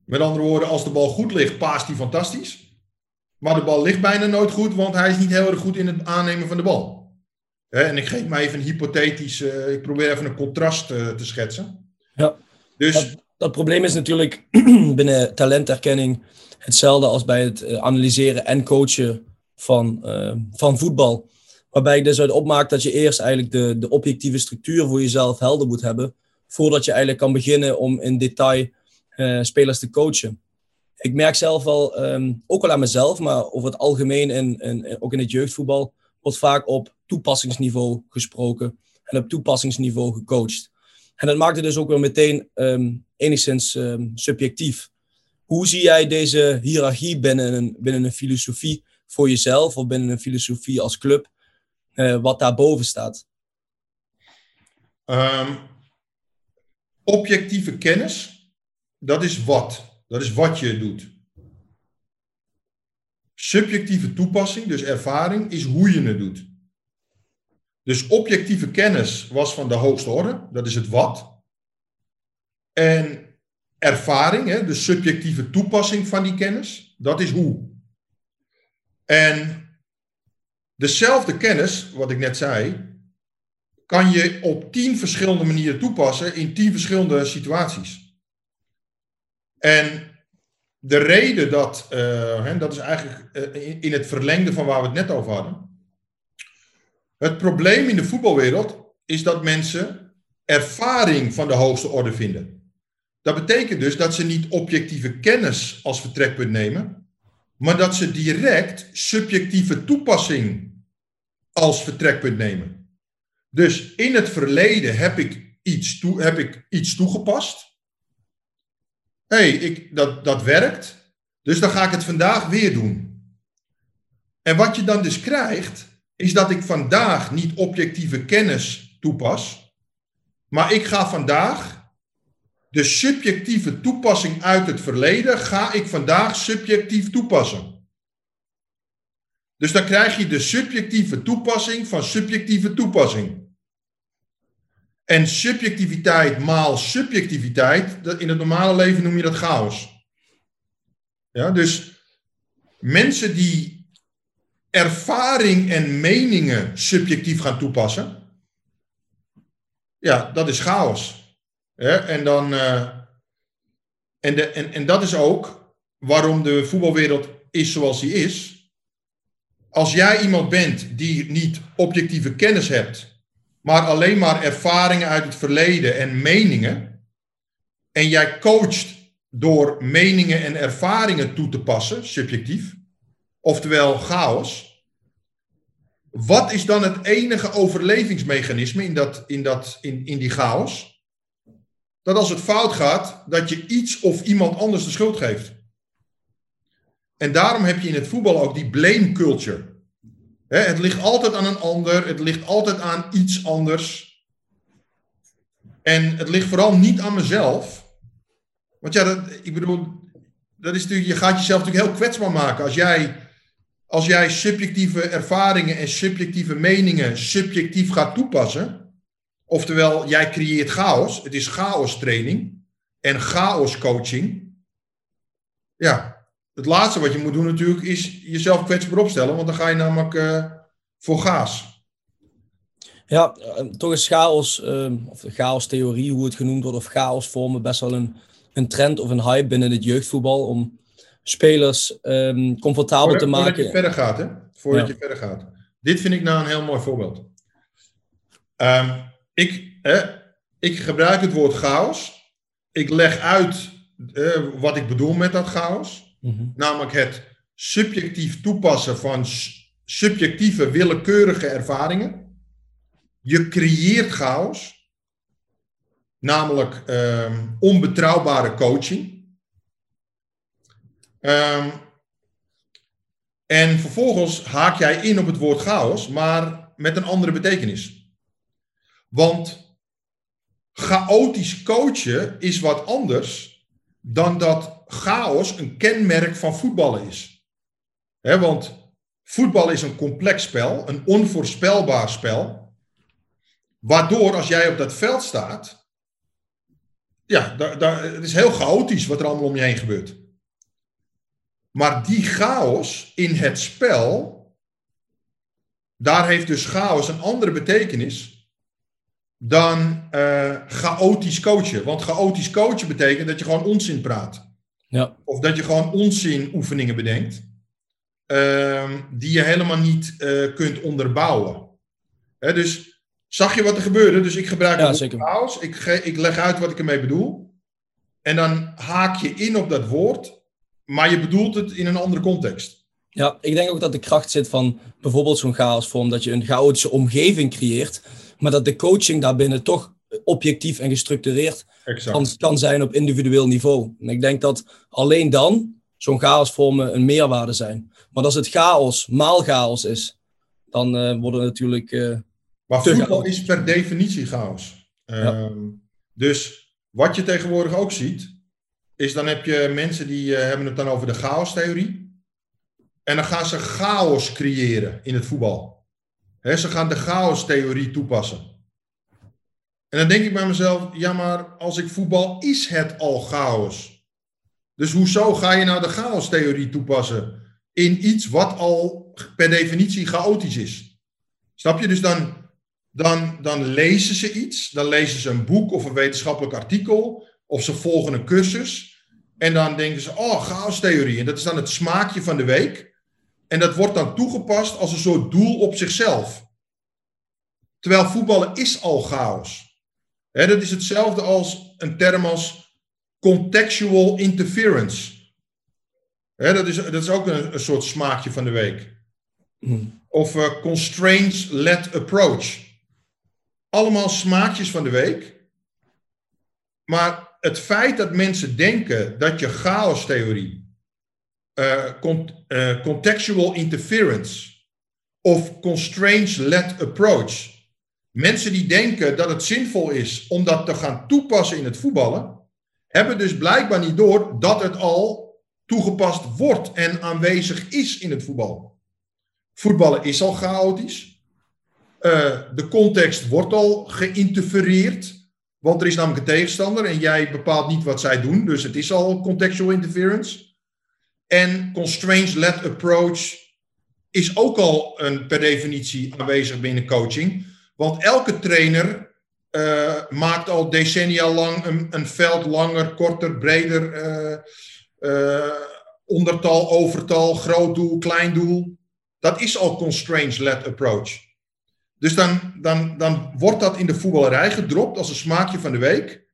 [SPEAKER 2] Met andere woorden, als de bal goed ligt, paast hij fantastisch. Maar de bal ligt bijna nooit goed, want hij is niet heel erg goed in het aannemen van de bal. en ik geef maar even een hypothetisch, uh, ik probeer even een contrast uh, te schetsen.
[SPEAKER 1] Ja. Dus, dat, dat, probleem is natuurlijk binnen talenterkenning hetzelfde als bij het uh, analyseren en coachen van, van voetbal. Waarbij ik dus uit opmaak dat je eerst eigenlijk de, de objectieve structuur voor jezelf helder moet hebben. Voordat je eigenlijk kan beginnen om in detail spelers te coachen ik merk zelf wel, um, ook wel aan mezelf, maar over het algemeen en, en, ook in het jeugdvoetbal, wordt vaak op toepassingsniveau gesproken en op toepassingsniveau gecoacht. En dat maakt het dus ook weer meteen um, enigszins um, subjectief. Hoe zie jij deze hiërarchie binnen een, binnen een filosofie voor jezelf of binnen een filosofie als club, uh, wat daarboven staat?
[SPEAKER 2] objectieve kennis, dat is wat. Dat is wat je doet. Subjectieve toepassing, dus ervaring, is hoe je het doet. Dus objectieve kennis was van de hoogste orde, dat is het wat. En ervaring, hè, de subjectieve toepassing van die kennis, dat is hoe. En dezelfde kennis, wat ik net zei, kan je op tien verschillende manieren toepassen in tien verschillende situaties. En de reden dat, uh, hè, dat is eigenlijk uh, in het verlengde van waar we het net over hadden. Het probleem in de voetbalwereld is dat mensen ervaring van de hoogste orde vinden. Dat betekent dus dat ze niet objectieve kennis als vertrekpunt nemen, maar dat ze direct subjectieve toepassing als vertrekpunt nemen. Dus in het verleden heb ik iets, toe, heb ik iets toegepast hey, ik, dat, dat werkt, dus dan ga ik het vandaag weer doen. En wat je dan dus krijgt, is dat ik vandaag niet objectieve kennis toepas, maar ik ga vandaag de subjectieve toepassing uit het verleden, ga ik vandaag subjectief toepassen. Dus dan krijg je de subjectieve toepassing van subjectieve toepassing. En subjectiviteit maal subjectiviteit, in het normale leven noem je dat chaos. Ja, dus mensen die ervaring en meningen subjectief gaan toepassen, ja, dat is chaos. En, dan, uh, en, de, en, en dat is ook waarom de voetbalwereld is zoals die is. Als jij iemand bent die niet objectieve kennis hebt maar alleen maar ervaringen uit het verleden en meningen. En jij coacht door meningen en ervaringen toe te passen, subjectief, oftewel chaos. Wat is dan het enige overlevingsmechanisme in, dat, in, dat, in, in die chaos? Dat als het fout gaat, dat je iets of iemand anders de schuld geeft. En daarom heb je in het voetbal ook die blame culture het ligt altijd aan een ander, het ligt altijd aan iets anders. En het ligt vooral niet aan mezelf. Want ja, dat, ik bedoel, dat is natuurlijk, je gaat jezelf natuurlijk heel kwetsbaar maken. Als jij, als jij subjectieve ervaringen en subjectieve meningen subjectief gaat toepassen. Oftewel, jij creëert chaos. Het is chaos training en chaos coaching. Ja, het laatste wat je moet doen natuurlijk is jezelf kwetsbaar opstellen, want dan ga je namelijk uh, voor gaas.
[SPEAKER 1] Ja, eh, toch is chaos, uh, of de chaos-theorie, hoe het genoemd wordt, of chaos vormen best wel een, een trend of een hype binnen het jeugdvoetbal om spelers um, comfortabel te maken.
[SPEAKER 2] Voordat je verder gaat, hè? Voordat je verder gaat. Dit vind ik nou een heel mooi voorbeeld. Um, ik, ik gebruik het woord chaos. Ik leg uit uh, wat ik bedoel met dat chaos. Mhm. Namelijk het subjectief toepassen van subjectieve willekeurige ervaringen. Je creëert chaos. Namelijk ehm, onbetrouwbare coaching. Um, en vervolgens haak jij in op het woord chaos, maar met een andere betekenis. Want chaotisch coachen is wat anders dan dat chaos een kenmerk van voetballen is. Want voetbal is een complex spel, een onvoorspelbaar spel. Waardoor als jij op dat veld staat, ja, daar, daar, het is heel chaotisch wat er allemaal om je heen gebeurt. Maar die chaos in het spel, daar heeft dus chaos een andere betekenis dan uh, chaotisch coachen. Want chaotisch coachen betekent dat je gewoon onzin praat.
[SPEAKER 1] Ja.
[SPEAKER 2] Of dat je gewoon onzin oefeningen bedenkt. Uh, die je helemaal niet uh, kunt onderbouwen. Hè, dus zag je wat er gebeurde? Dus ik gebruik
[SPEAKER 1] ja, zeker.
[SPEAKER 2] chaos. Ik, ik leg uit wat ik ermee bedoel. En dan haak je in op dat woord. Maar je bedoelt het in een andere context.
[SPEAKER 1] Ja, ik denk ook dat de kracht zit van bijvoorbeeld zo'n chaosvorm. Dat je een chaotische omgeving creëert maar dat de coaching daarbinnen toch objectief en gestructureerd kan, kan, zijn op individueel niveau. En ik denk dat alleen dan zo'n chaosvormen een meerwaarde zijn. Maar als het chaos maal chaos is, dan uh, worden natuurlijk. Uh,
[SPEAKER 2] maar voetbal is per definitie chaos.
[SPEAKER 1] Ja.
[SPEAKER 2] Uh, dus wat je tegenwoordig ook ziet, is dan heb je mensen die uh, hebben het dan over de chaostheorie. En dan gaan ze chaos creëren in het voetbal ze gaan de chaos-theorie toepassen. En dan denk ik bij mezelf, ja maar als ik voetbal, is het al chaos. Dus hoezo ga je nou de chaos-theorie toepassen in iets wat al per definitie chaotisch is? Snap je? Dus dan, dan, dan lezen ze iets, dan lezen ze een boek of een wetenschappelijk artikel, of ze volgen een cursus. En dan denken ze, oh, chaos-theorie. En dat is dan het smaakje van de week. En dat wordt dan toegepast als een soort doel op zichzelf. Terwijl voetballen is al chaos. He, dat is hetzelfde als een term als contextual interference. He, dat, is, dat is ook een, een soort smaakje van de week.
[SPEAKER 1] Hmm.
[SPEAKER 2] Of uh, constraints-led approach. Allemaal smaakjes van de week. Maar het feit dat mensen denken dat je chaostheorie uh, uh, contextual interference of constraints-led approach. Mensen die denken dat het zinvol is om dat te gaan toepassen in het voetballen, hebben dus blijkbaar niet door dat het al toegepast wordt en aanwezig is in het voetbal. Voetballen is al chaotisch. Uh, de context wordt al geïnterfereerd. Want er is namelijk een tegenstander en jij bepaalt niet wat zij doen. Dus het is al contextual interference. En constraints-led approach is ook al een, per definitie aanwezig binnen coaching. Want elke trainer uh, maakt al decennia lang een, veld langer, korter, breder, uh, uh, ondertal, overtal, groot doel, klein doel. Dat is al constraints-led approach. Dus dan, dan, dan wordt dat in de voetballerij gedropt als een smaakje van de week.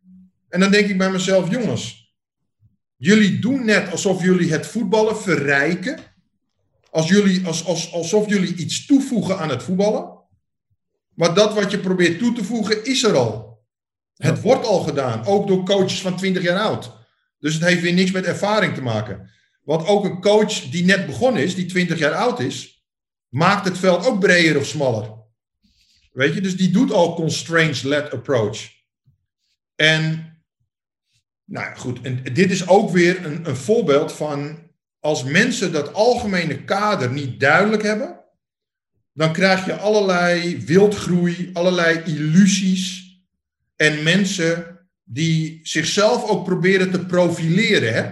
[SPEAKER 2] En dan denk ik bij mezelf, jongens, Jullie doen net alsof jullie het voetballen verrijken. Als jullie, als, als, alsof jullie iets toevoegen aan het voetballen. Maar dat wat je probeert toe te voegen, is er al. Het wordt al gedaan, ook door coaches van 20 jaar oud. Dus het heeft weer niks met ervaring te maken. Want ook een coach die net begonnen is, die 20 jaar oud is, maakt het veld ook breder of smaller. Weet je, dus die doet al constraints-led approach. En nou ja, goed. En dit is ook weer een, een voorbeeld van als mensen dat algemene kader niet duidelijk hebben, dan krijg je allerlei wildgroei, allerlei illusies en mensen die zichzelf ook proberen te profileren. Hè?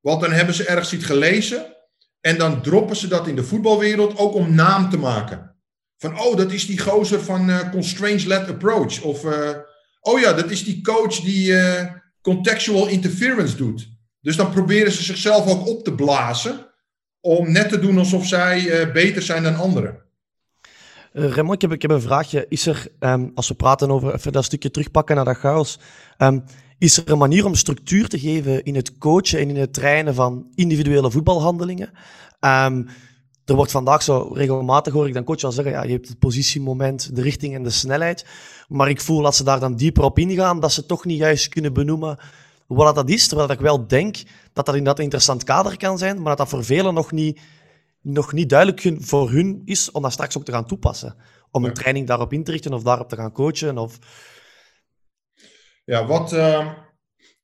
[SPEAKER 2] Want dan hebben ze ergens iets gelezen en dan droppen ze dat in de voetbalwereld ook om naam te maken. Van, oh, dat is die gozer van uh, Constraints-led Approach. Of, uh, oh ja, dat is die coach die... Uh, contextual interference doet. Dus dan proberen ze zichzelf ook op te blazen om net te doen alsof zij beter zijn dan anderen.
[SPEAKER 3] Uh, ik heb, ik heb een vraagje. Is er, um, als we praten over even dat stukje terugpakken naar dat chaos, um, is er een manier om structuur te geven in het coachen en in het trainen van individuele voetbalhandelingen? Um, er wordt vandaag zo regelmatig, hoor ik dan coach al zeggen, ja, je hebt het positiemoment, de richting en de snelheid. Maar ik voel dat ze daar dan dieper op ingaan, dat ze toch niet juist kunnen benoemen wat dat is. Terwijl ik wel denk dat dat inderdaad een interessant kader kan zijn, maar dat dat voor velen nog niet, nog niet duidelijk voor hun is om dat straks ook te gaan toepassen. Om een training daarop in te richten of daarop te gaan coachen. Of...
[SPEAKER 2] Ja, wat. Uh,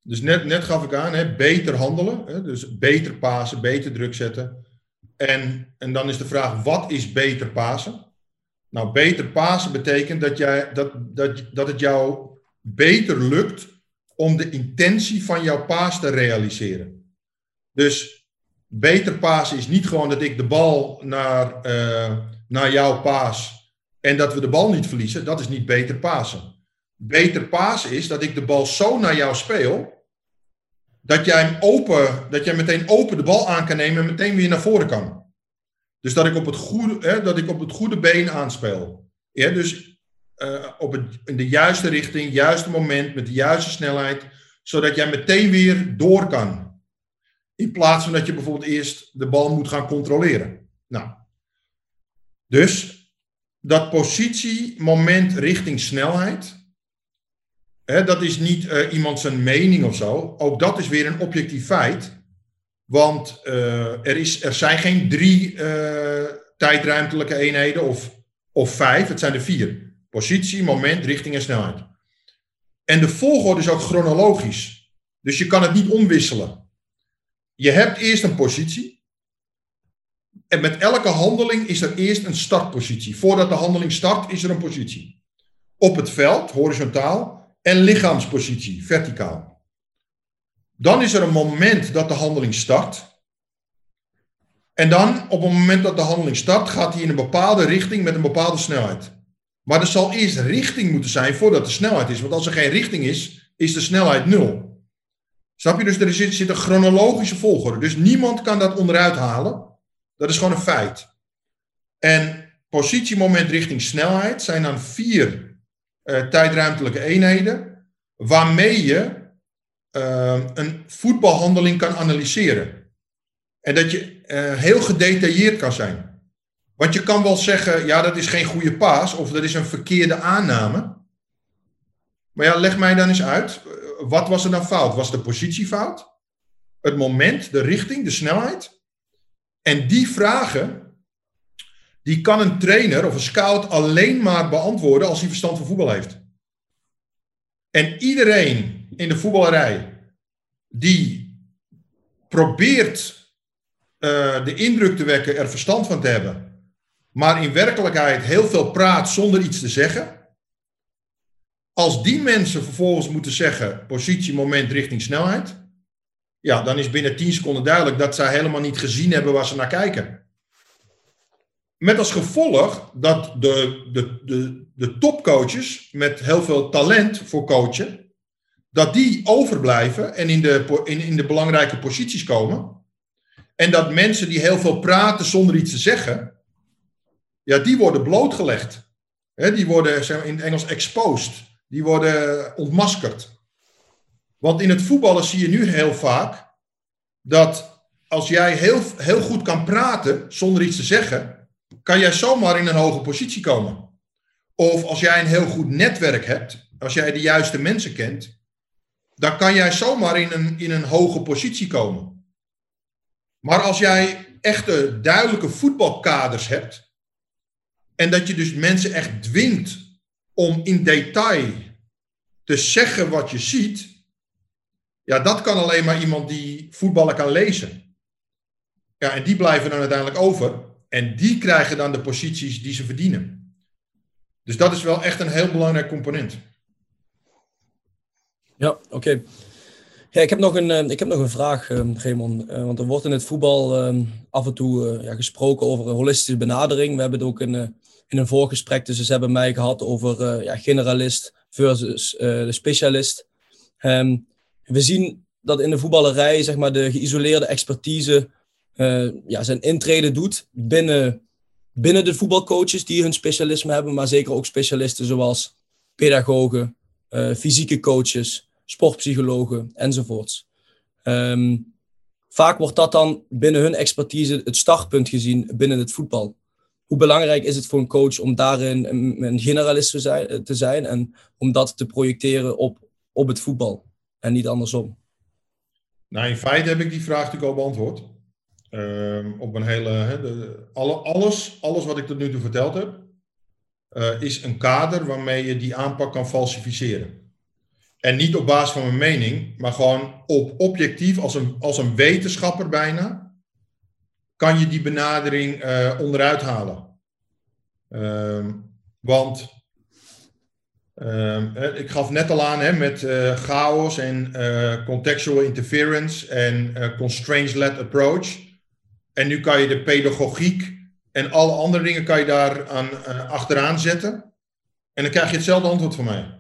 [SPEAKER 2] dus net, net gaf ik aan, hè, beter handelen. Hè, dus beter pasen, beter druk zetten. En, en dan is de vraag: wat is beter pasen? Nou, beter pasen betekent dat, jij, dat, dat, dat het jou beter lukt om de intentie van jouw paas te realiseren. Dus beter pasen is niet gewoon dat ik de bal naar, uh, naar jouw paas en dat we de bal niet verliezen. Dat is niet beter pasen. Beter pasen is dat ik de bal zo naar jou speel dat jij hem open, dat jij meteen open de bal aan kan nemen en meteen weer naar voren kan. Dus dat ik op het goede, hè, dat ik op het goede been aanspeel. Ja, dus uh, op het, in de juiste richting, juiste moment, met de juiste snelheid, zodat jij meteen weer door kan. In plaats van dat je bijvoorbeeld eerst de bal moet gaan controleren. Nou, dus dat positie, moment, richting, snelheid. Hè, dat is niet uh, iemand zijn mening of zo. Ook dat is weer een objectief feit. Want uh, er, is, er zijn geen drie uh, tijdruimtelijke eenheden of, of vijf. Het zijn er vier. Positie, moment, richting en snelheid. En de volgorde is ook chronologisch. Dus je kan het niet omwisselen. Je hebt eerst een positie. En met elke handeling is er eerst een startpositie. Voordat de handeling start, is er een positie. Op het veld, horizontaal. En lichaamspositie, verticaal. Dan is er een moment dat de handeling start. En dan, op het moment dat de handeling start, gaat hij in een bepaalde richting met een bepaalde snelheid. Maar er zal eerst richting moeten zijn voordat er snelheid is. Want als er geen richting is, is de snelheid nul. Snap je? Dus er zit, zit een chronologische volgorde. Dus niemand kan dat onderuit halen. Dat is gewoon een feit. En positie, moment, richting, snelheid zijn dan vier uh, tijdruimtelijke eenheden. Waarmee je uh, een voetbalhandeling kan analyseren. En dat je uh, heel gedetailleerd kan zijn. Want je kan wel zeggen, ja, dat is geen goede paas of dat is een verkeerde aanname. Maar ja, leg mij dan eens uit. Wat was er dan fout? Was de positie fout? Het moment, de richting, de snelheid? En die vragen, die kan een trainer of een scout alleen maar beantwoorden als hij verstand van voetbal heeft. En iedereen in de voetballerij die probeert uh, de indruk te wekken er verstand van te hebben, maar in werkelijkheid heel veel praat zonder iets te zeggen. Als die mensen vervolgens moeten zeggen positie, moment, richting, snelheid, ja, dan is binnen 10 seconden duidelijk dat zij helemaal niet gezien hebben waar ze naar kijken. Met als gevolg dat de, de, de, de topcoaches met heel veel talent voor coachen, dat die overblijven en in de, in, in de belangrijke posities komen. En dat mensen die heel veel praten zonder iets te zeggen, ja, die worden blootgelegd. die worden zeg maar, in het Engels exposed. Die worden ontmaskerd. Want in het voetballen zie je nu heel vaak dat als jij heel, heel goed kan praten zonder iets te zeggen, kan jij zomaar in een hoge positie komen. Of als jij een heel goed netwerk hebt, als jij de juiste mensen kent, dan kan jij zomaar in een, in een hoge positie komen. Maar als jij echte duidelijke voetbalkaders hebt, en dat je dus mensen echt dwingt om in detail te zeggen wat je ziet. Ja, dat kan alleen maar iemand die voetballen kan lezen. Ja, en die blijven dan uiteindelijk over. En die krijgen dan de posities die ze verdienen. Dus dat is wel echt een heel belangrijk component.
[SPEAKER 1] Ja, oké. Ja, ik, heb nog een, eh, ik heb nog een vraag, uh, Raymond. Uh, want er wordt in het voetbal af en toe gesproken over een holistische benadering. We hebben het ook in, in een voorgesprek tussen ze hebben mij gehad over uh, ja, generalist versus uh, de specialist. Um, we zien dat in de voetballerij zeg maar, de geïsoleerde expertise uh, ja, zijn intrede doet binnen, binnen de voetbalcoaches die hun specialisme hebben, maar zeker ook specialisten zoals pedagogen, fysieke coaches, sportpsychologen enzovoorts. Um, vaak wordt dat dan binnen hun expertise het startpunt gezien binnen het voetbal hoe belangrijk is het voor een coach om daarin een, generalist te zijn, te zijn en om dat te projecteren op, op het voetbal en niet andersom?
[SPEAKER 2] Nou, in feite heb ik die vraag natuurlijk al beantwoord. Uh, op een hele, hè, de, alle, alles, alles wat ik tot nu toe verteld heb, uh, is een kader waarmee je die aanpak kan falsificeren. En niet op basis van mijn mening, maar gewoon op objectief, als een, als een wetenschapper bijna, kan je die benadering uh, onderuit halen. Ehm, want ehm, ik gaf net al aan hè, met uh, chaos en contextual interference en constraints-led approach. En nu kan je de pedagogiek en alle andere dingen kan je daar aan, achteraan zetten. En dan krijg je hetzelfde antwoord van mij.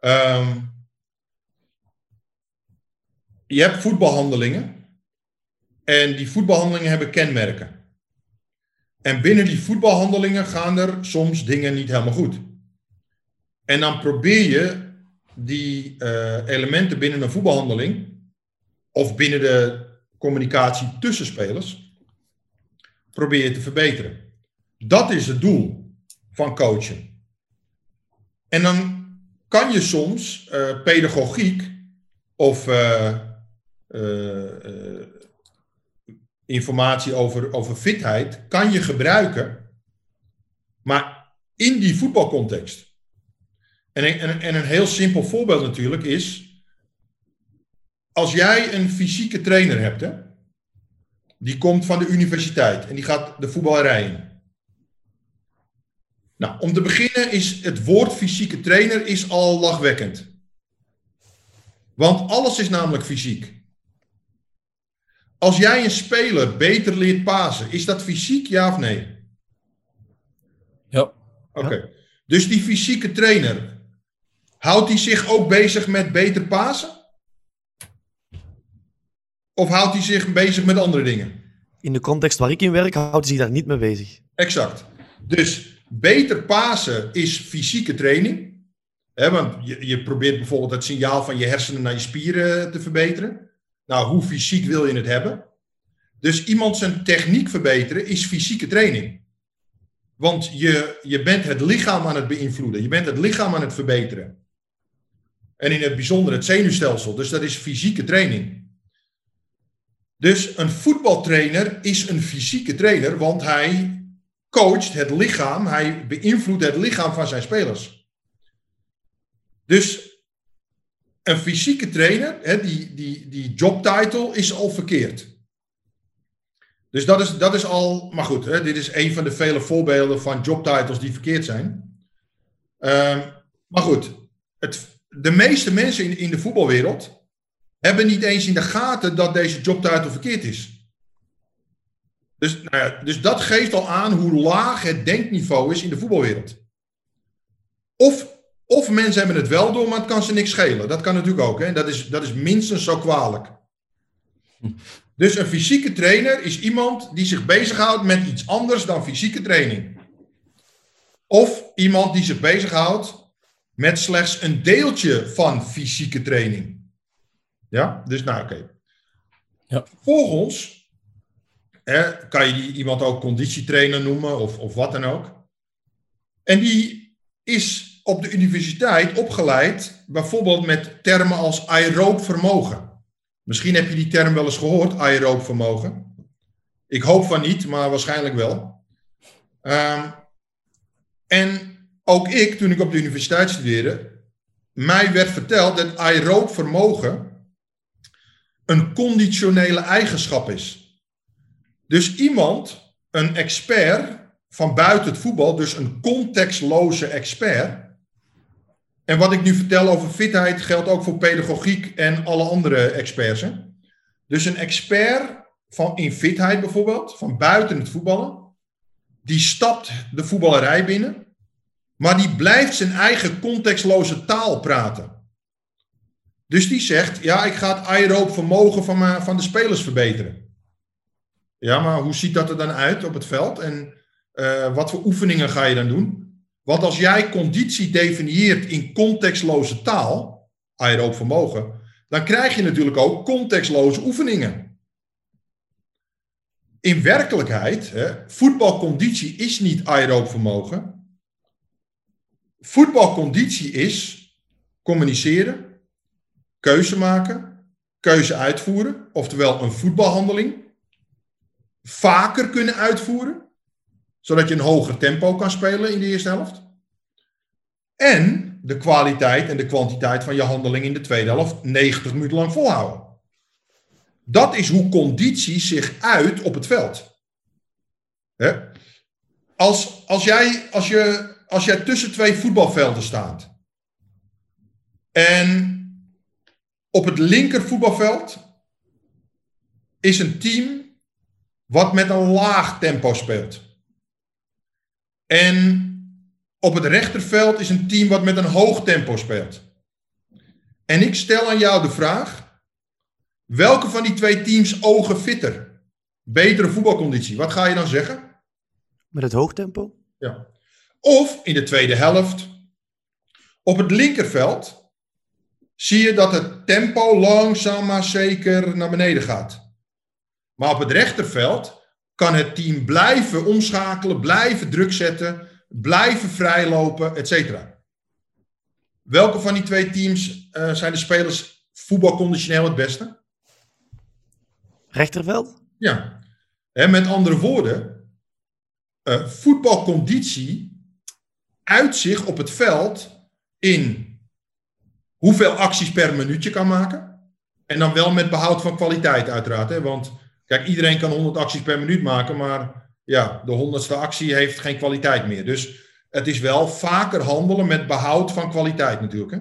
[SPEAKER 2] Um, je hebt voetbalhandelingen. En die voetbalhandelingen hebben kenmerken. En binnen die voetbalhandelingen gaan er soms dingen niet helemaal goed. En dan probeer je die uh, elementen binnen een voetbalhandeling, of binnen de communicatie tussen spelers, probeer je te verbeteren. Dat is het doel van coachen. En dan kan je soms uh, pedagogiek of uh, informatie over, over fitheid, kan je gebruiken, maar in die voetbalcontext. En, en, en een heel simpel voorbeeld natuurlijk is, als jij een fysieke trainer hebt, hè, die komt van de universiteit en die gaat de voetballerij in. Nou, om te beginnen is het woord fysieke trainer is al lachwekkend. Want alles is namelijk fysiek. Als jij een speler beter leert pasen, is dat fysiek ja of nee?
[SPEAKER 1] Ja.
[SPEAKER 2] Oké. Dus die fysieke trainer, houdt hij zich ook bezig met beter pasen? Of houdt hij zich bezig met andere dingen?
[SPEAKER 3] In de context waar ik in werk, houdt hij zich daar niet mee bezig.
[SPEAKER 2] Exact. Dus beter pasen is fysieke training. Hè, want je, je probeert bijvoorbeeld het signaal van je hersenen naar je spieren te verbeteren. Nou, hoe fysiek wil je het hebben? Dus iemand zijn techniek verbeteren is fysieke training. Want je, je bent het lichaam aan het beïnvloeden. Je bent het lichaam aan het verbeteren. En in het bijzonder het zenuwstelsel. Dus dat is fysieke training. Dus een voetbaltrainer is een fysieke trainer, want hij coacht het lichaam, hij beïnvloedt het lichaam van zijn spelers. Dus een fysieke trainer, hè, die, die, die jobtitle is al verkeerd. Dus dat is, dat is al, maar goed, hè, dit is een van de vele voorbeelden van jobtitles die verkeerd zijn. Uh, maar goed, het, de meeste mensen in, in de voetbalwereld hebben niet eens in de gaten dat deze jobtitle verkeerd is. Dus, nou ja, dus dat geeft al aan hoe laag het denkniveau is in de voetbalwereld. Of, of mensen hebben het wel door, maar het kan ze niks schelen. Dat kan natuurlijk ook. Hè? Dat, is, dat is minstens zo kwalijk. Dus een fysieke trainer is iemand die zich bezighoudt met iets anders dan fysieke training. Of iemand die zich bezighoudt met slechts een deeltje van fysieke training. Ja, dus nou oké. Okay. Ja. Vervolgens Hè, kan je die, iemand ook conditietrainer noemen of, of wat dan ook. En die is op de universiteit opgeleid, bijvoorbeeld met termen als aeroob vermogen. Misschien heb je die term wel eens gehoord, aeroob vermogen. Ik hoop van niet, maar waarschijnlijk wel. Um, en ook ik, toen ik op de universiteit studeerde, mij werd verteld dat aeroob vermogen een conditionele eigenschap is. Dus iemand, een expert van buiten het voetbal, dus een contextloze expert. En wat ik nu vertel over fitheid geldt ook voor pedagogiek en alle andere experts. Hè? Dus een expert van, in fitheid bijvoorbeeld, van buiten het voetballen, die stapt de voetballerij binnen, maar die blijft zijn eigen contextloze taal praten. Dus die zegt, ja, ik ga het aeroop vermogen van, van de spelers verbeteren. Ja, maar hoe ziet dat er dan uit op het veld? En uh, wat voor oefeningen ga je dan doen? Want als jij conditie definieert in contextloze taal, aeroop vermogen, dan krijg je natuurlijk ook contextloze oefeningen. In werkelijkheid, hè, voetbalconditie is niet aeroop vermogen. Voetbalconditie is communiceren, keuze maken, keuze uitvoeren, oftewel een voetbalhandeling vaker kunnen uitvoeren, zodat je een hoger tempo kan spelen in de eerste helft. En de kwaliteit en de kwantiteit van je handeling in de tweede helft 90 minuten lang volhouden. Dat is hoe conditie zich uit op het veld. Als, als, jij, als, je, als jij tussen twee voetbalvelden staat en op het linker voetbalveld is een team wat met een laag tempo speelt. En op het rechterveld is een team wat met een hoog tempo speelt. En ik stel aan jou de vraag: welke van die twee teams ogen fitter? Betere voetbalconditie. Wat ga je dan zeggen?
[SPEAKER 3] Met het hoog tempo?
[SPEAKER 2] Ja. Of in de tweede helft. Op het linkerveld zie je dat het tempo langzaam maar zeker naar beneden gaat. Maar op het rechterveld kan het team blijven omschakelen, blijven druk zetten, blijven vrijlopen, etc. Welke van die twee teams uh, zijn de spelers voetbalconditioneel het beste?
[SPEAKER 3] Rechterveld?
[SPEAKER 2] Ja. En met andere woorden, uh, voetbalconditie uit zich op het veld in hoeveel acties per minuut je kan maken. En dan wel met behoud van kwaliteit uiteraard. Hè? Want kijk, iedereen kan 100 acties per minuut maken, maar ja, de honderdste actie heeft geen kwaliteit meer. Dus het is wel vaker handelen met behoud van kwaliteit natuurlijk. Hè?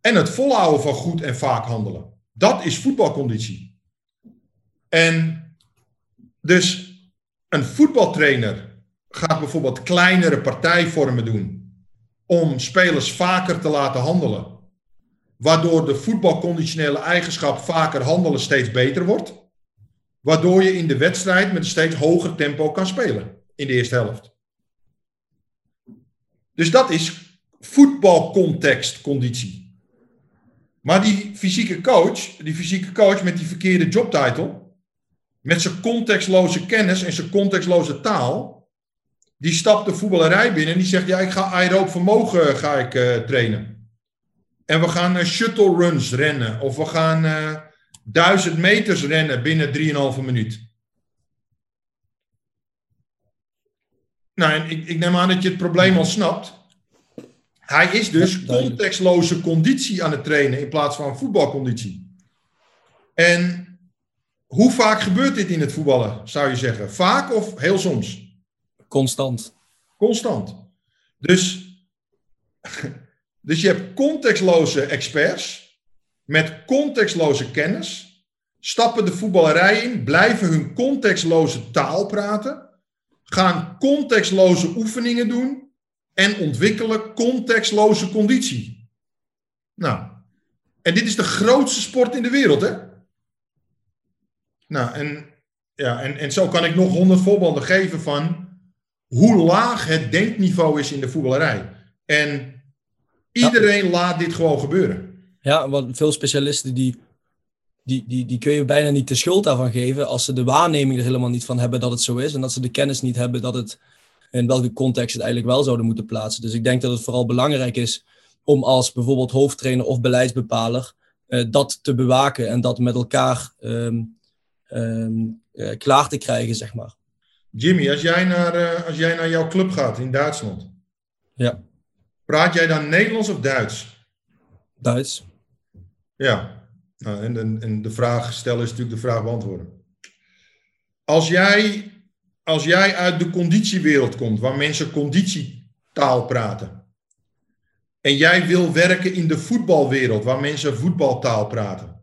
[SPEAKER 2] En het volhouden van goed en vaak handelen. Dat is voetbalconditie. En dus een voetbaltrainer gaat bijvoorbeeld kleinere partijvormen doen om spelers vaker te laten handelen. Waardoor de voetbalconditionele eigenschap vaker handelen steeds beter wordt. Waardoor je in de wedstrijd met een steeds hoger tempo kan spelen in de eerste helft. Dus dat is voetbalcontextconditie. Maar die fysieke coach, die fysieke coach met die verkeerde jobtitle, met zijn contextloze kennis en zijn contextloze taal, die stapt de voetballerij binnen en die zegt, ja, ik ga aeroop vermogen ga ik, uh, trainen. En we gaan uh, shuttle runs rennen. Of we gaan 1000 meters rennen binnen 3,5 minuut. Nou, en ik, ik neem aan dat je het probleem al snapt. Hij is dus contextloze conditie aan het trainen in plaats van voetbalconditie. En hoe vaak gebeurt dit in het voetballen, zou je zeggen? Vaak of heel soms?
[SPEAKER 1] Constant.
[SPEAKER 2] Constant. Dus, dus je hebt contextloze experts met contextloze kennis, stappen de voetballerij in, blijven hun contextloze taal praten, gaan contextloze oefeningen doen en ontwikkelen contextloze conditie. Nou, en dit is de grootste sport in de wereld, hè? Nou, en, ja, en, en zo kan ik nog honderd voorbeelden geven van hoe laag het denkniveau is in de voetballerij. En iedereen laat dit gewoon gebeuren.
[SPEAKER 1] Ja, want veel specialisten die, die, die, die kun je bijna niet de schuld daarvan geven als ze de waarneming er helemaal niet van hebben dat het zo is. En dat ze de kennis niet hebben dat het in welke context het eigenlijk wel zouden moeten plaatsen. Dus ik denk dat het vooral belangrijk is om als bijvoorbeeld hoofdtrainer of beleidsbepaler uh, dat te bewaken en dat met elkaar um, um, uh, klaar te krijgen, zeg maar.
[SPEAKER 2] Jimmy, als jij, naar, uh, als jij naar jouw club gaat in Duitsland,
[SPEAKER 1] ja.
[SPEAKER 2] praat jij dan Nederlands of Duits?
[SPEAKER 1] Duits.
[SPEAKER 2] Ja, nou, en, de vraag stellen is natuurlijk de vraag beantwoorden. Als jij, als jij uit de conditiewereld komt, waar mensen conditietaal praten, en jij wil werken in de voetbalwereld, waar mensen voetbaltaal praten,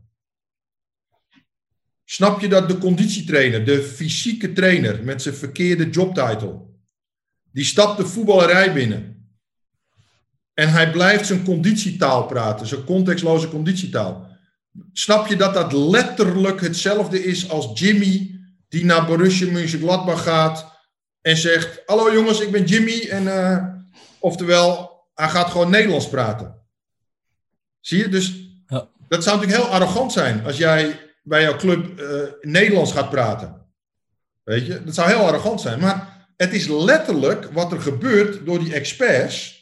[SPEAKER 2] Snap je dat de conditietrainer, de fysieke trainer met zijn verkeerde jobtitle, die stapt de voetballerij binnen. En hij blijft zijn conditietaal praten, zijn contextloze conditietaal. Snap je dat dat letterlijk hetzelfde is als Jimmy die naar Borussia Mönchengladbach gaat en zegt: Hallo jongens, ik ben Jimmy. En, uh, oftewel, hij gaat gewoon Nederlands praten. Zie je? Dus ja. dat zou natuurlijk heel arrogant zijn als jij bij jouw club uh, Nederlands gaat praten. Weet je, dat zou heel arrogant zijn. Maar het is letterlijk wat er gebeurt door die experts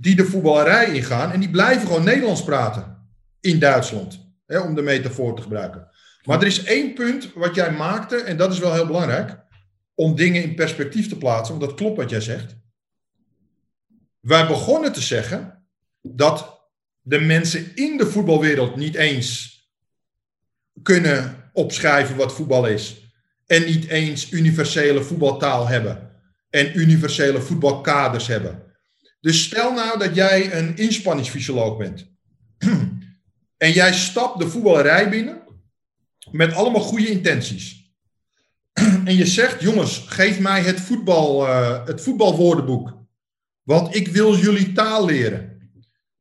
[SPEAKER 2] die de voetballerij ingaan en die blijven gewoon Nederlands praten in Duitsland. Hè, om de metafoor te gebruiken. Maar er is één punt wat jij maakte, en dat is wel heel belangrijk, om dingen in perspectief te plaatsen, want dat klopt wat jij zegt. wij begonnen te zeggen dat de mensen in de voetbalwereld niet eens kunnen opschrijven wat voetbal is. En niet eens universele voetbaltaal hebben. En universele voetbalkaders hebben. Dus stel nou dat jij een inspanningsfysioloog bent. en jij stapt de voetballerij binnen met allemaal goede intenties. en je zegt, jongens, geef mij het, voetbal, uh, het voetbalwoordenboek. Want ik wil jullie taal leren.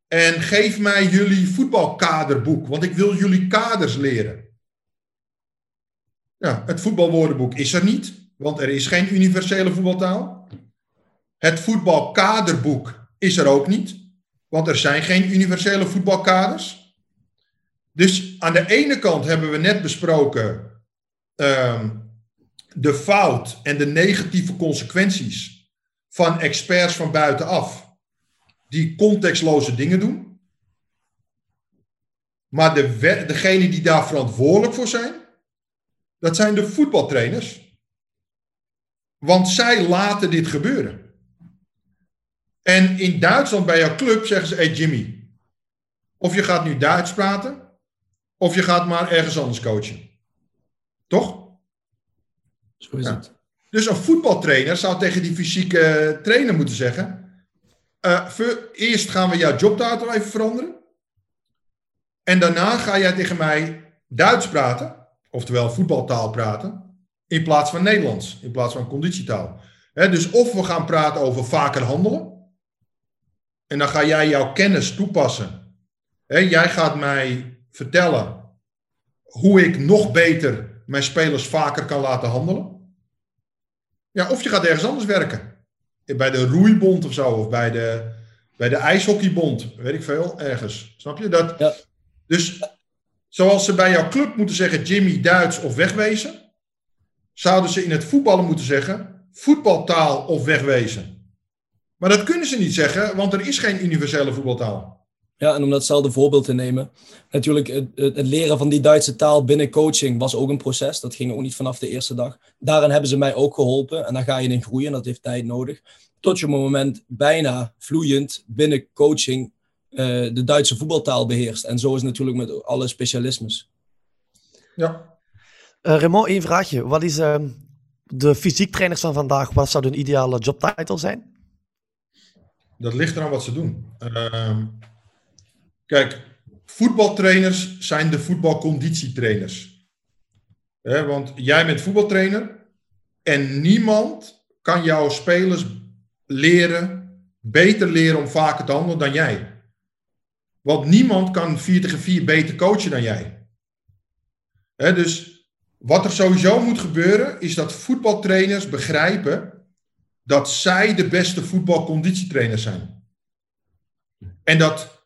[SPEAKER 2] En geef mij jullie voetbalkaderboek, want ik wil jullie kaders leren. Ja, het voetbalwoordenboek is er niet, want er is geen universele voetbaltaal. Het voetbalkaderboek is er ook niet, want er zijn geen universele voetbalkaders. Dus aan de ene kant hebben we net besproken ehm, de fout en de negatieve consequenties van experts van buitenaf die contextloze dingen doen. Maar de, degene die daar verantwoordelijk voor zijn, dat zijn de voetbaltrainers. Want zij laten dit gebeuren. En in Duitsland bij jouw club zeggen ze: Hey Jimmy, of je gaat nu Duits praten, of je gaat maar ergens anders coachen. Toch?
[SPEAKER 1] Zo is het.
[SPEAKER 2] Dus een voetbaltrainer zou tegen die fysieke trainer moeten zeggen: uh, Eerst gaan we jouw jobtitel even veranderen. En daarna ga jij tegen mij Duits praten oftewel voetbaltaal praten, in plaats van Nederlands, in plaats van conditietaal. dus of we gaan praten over vaker handelen, en dan ga jij jouw kennis toepassen. jij gaat mij vertellen hoe ik nog beter mijn spelers vaker kan laten handelen. Ja, of je gaat ergens anders werken. Bij de roeibond of zo, of bij de, bij de ijshockeybond, weet ik veel, ergens. Snap je dat? Ja. Dus Zoals ze bij jouw club moeten zeggen Jimmy Duits of wegwezen, zouden ze in het voetballen moeten zeggen voetbaltaal of wegwezen. Maar dat kunnen ze niet zeggen, want er is geen universele voetbaltaal.
[SPEAKER 1] Ja, en om datzelfde voorbeeld te nemen. Natuurlijk, het, het, leren van die Duitse taal binnen coaching was ook een proces. Dat ging ook niet vanaf de eerste dag. Daarin hebben ze mij ook geholpen. En daar ga je in groeien. Dat heeft tijd nodig. Tot je op een moment bijna vloeiend binnen coaching uh, de Duitse voetbaltaal beheerst. En zo is het natuurlijk met alle specialismes.
[SPEAKER 2] Ja.
[SPEAKER 3] Uh, Raymond, één vraagje. Wat is uh, de fysiektrainers van vandaag, wat zou hun ideale jobtitel zijn?
[SPEAKER 2] Dat ligt eraan wat ze doen. Ehm, kijk, voetbaltrainers zijn de voetbalconditietrainers. Want jij bent voetbaltrainer en niemand kan jouw spelers leren, beter leren om vaker te handelen dan jij. Want niemand kan 4 tegen 4 beter coachen dan jij. dus wat er sowieso moet gebeuren, is dat voetbaltrainers begrijpen dat zij de beste voetbalconditietrainers zijn. En dat,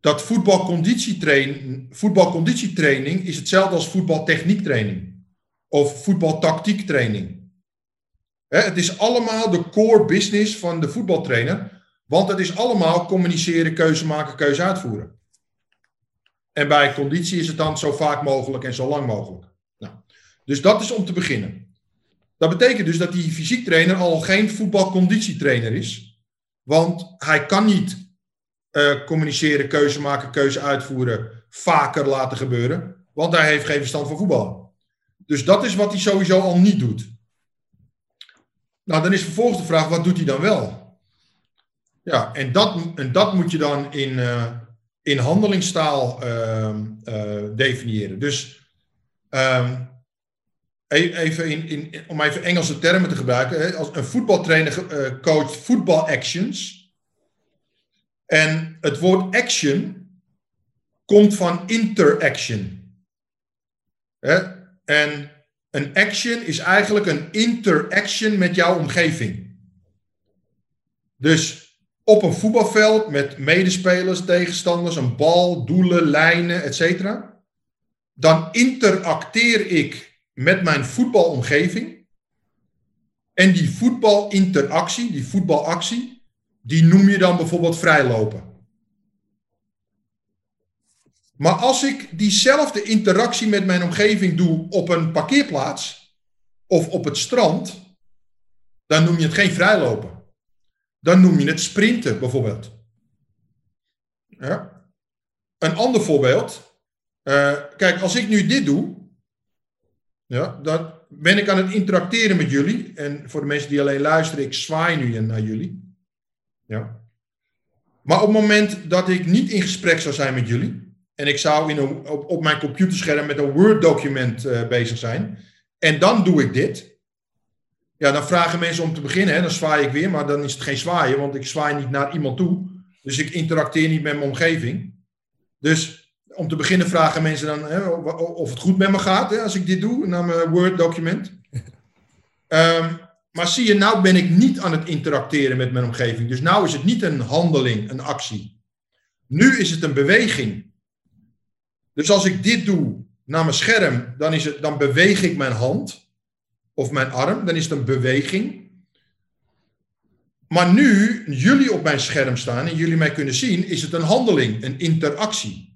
[SPEAKER 2] dat voetbalconditietraining, voetbalconditietraining is hetzelfde als voetbaltechniektraining. Of voetbaltactiektraining. het is allemaal de core business van de voetbaltrainer. Want het is allemaal communiceren, keuze maken, keuze uitvoeren. En bij conditie is het dan zo vaak mogelijk en zo lang mogelijk. Nou, dus dat is om te beginnen. Dat betekent dus dat die fysiek trainer al geen voetbalconditietrainer is. Want hij kan niet uh, communiceren, keuze maken, keuze uitvoeren vaker laten gebeuren. Want hij heeft geen verstand van voetbal. Dus dat is wat hij sowieso al niet doet. Nou, dan is vervolgens de vraag, wat doet hij dan wel? Ja, en dat, en dat moet je dan in, uh, in handelingstaal uh, uh, definiëren. Dus um, even in, om even Engelse termen te gebruiken. Als een voetbaltrainer coacht voetbal actions. En het woord action komt van interaction. En een action is eigenlijk een interaction met jouw omgeving. Dus op een voetbalveld met medespelers, tegenstanders, een bal, doelen, lijnen, etc. Dan interacteer ik met mijn voetbalomgeving. En die voetbalinteractie, die voetbalactie, die noem je dan bijvoorbeeld vrijlopen. Maar als ik diezelfde interactie met mijn omgeving doe op een parkeerplaats of op het strand, dan noem je het geen vrijlopen. dan noem je het sprinten bijvoorbeeld. Ja? Een ander voorbeeld. Uh, kijk, als ik nu dit doe, ja, dan ben ik aan het interacteren met jullie. En voor de mensen die alleen luisteren, ik zwaai nu naar jullie. Ja. Maar op het moment dat ik niet in gesprek zou zijn met jullie, en ik zou in een, op, op mijn computerscherm met een Word-document uh, bezig zijn, en dan doe ik dit, ja, dan vragen mensen om te beginnen, hè, dan zwaai ik weer, maar dan is het geen zwaaien, want ik zwaai niet naar iemand toe. Dus ik interacteer niet met mijn omgeving. Dus om te beginnen vragen mensen dan hè, of het goed met me gaat hè, als ik dit doe, naar mijn Word-document. um, maar zie je, nou ben ik niet aan het interacteren met mijn omgeving. Dus nou is het niet een handeling, een actie. Nu is het een beweging. Dus als ik dit doe naar mijn scherm, dan, is het, dan beweeg ik mijn hand of mijn arm. Dan is het een beweging. Maar nu jullie op mijn scherm staan en jullie mij kunnen zien, is het een handeling, een interactie.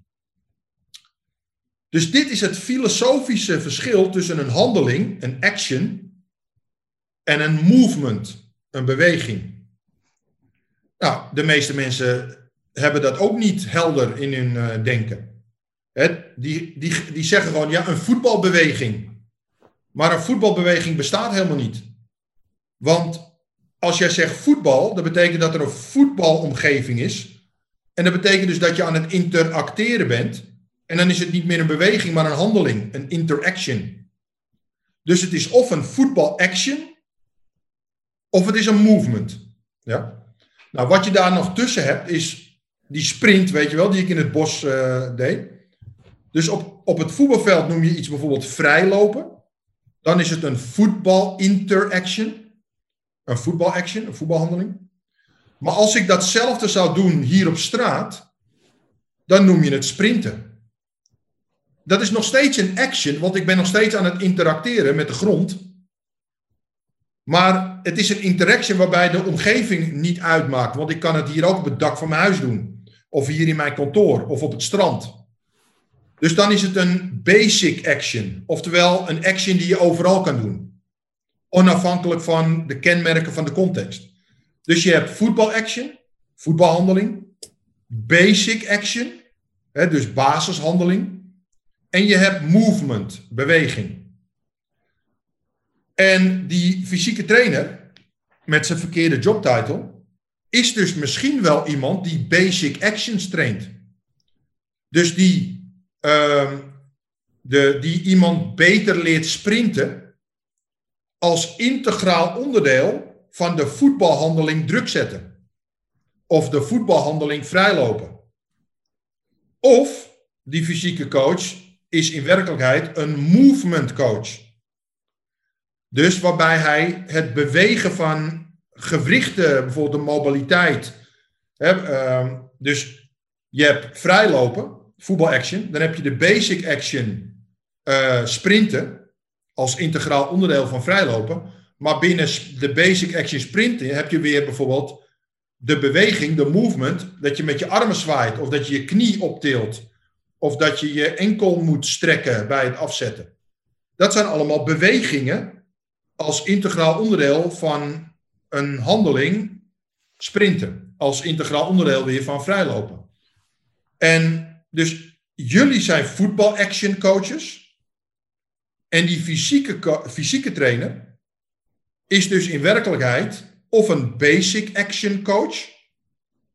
[SPEAKER 2] Dus dit is het filosofische verschil tussen een handeling, een action, en een movement, een beweging. Nou, de meeste mensen hebben dat ook niet helder in hun uh, denken. die, die, die zeggen gewoon, ja, een voetbalbeweging. Maar een voetbalbeweging bestaat helemaal niet. Want als jij zegt voetbal, dat betekent dat er een voetbalomgeving is. En dat betekent dus dat je aan het interacteren bent. En dan is het niet meer een beweging, maar een handeling, een interaction. Dus het is of een voetbalaction, of het is een movement. Ja? Nou, wat je daar nog tussen hebt, is die sprint, weet je wel, die ik in het bos uh, deed. Dus op, op het voetbalveld noem je iets bijvoorbeeld vrijlopen. Dan is het een voetbal interaction. Een voetbalaction, een voetbalhandeling. Maar als ik datzelfde zou doen hier op straat, dan noem je het sprinten. Dat is nog steeds een action, want ik ben nog steeds aan het interacteren met de grond. Maar het is een interaction waarbij de omgeving niet uitmaakt. Want ik kan het hier ook op het dak van mijn huis doen. Of hier in mijn kantoor of op het strand. Dus dan is het een basic action. Oftewel een action die je overal kan doen. Onafhankelijk van de kenmerken van de context. Dus je hebt voetbal action, voetbalhandeling. Basic action, hè, dus basishandeling. En je hebt movement, beweging. En die fysieke trainer met zijn verkeerde jobtitle is dus misschien wel iemand die basic actions traint. Dus die, uh, de, die iemand beter leert sprinten als integraal onderdeel van de voetbalhandeling druk zetten. Of de voetbalhandeling vrijlopen. Of die fysieke coach is in werkelijkheid een movement coach. Dus waarbij hij het bewegen van gewrichten, bijvoorbeeld de mobiliteit. Hè, uh, dus je hebt vrijlopen, voetbalaction. Dan heb je de basic action uh, sprinten als integraal onderdeel van vrijlopen. Maar binnen de basic action sprinten heb je weer bijvoorbeeld de beweging, de movement, dat je met je armen zwaait of dat je je knie optilt of dat je je enkel moet strekken bij het afzetten. Dat zijn allemaal bewegingen als integraal onderdeel van een handeling sprinten. Als integraal onderdeel weer van vrijlopen. En dus jullie zijn voetbal action coaches. En die fysieke, fysieke trainer is dus in werkelijkheid of een basic action coach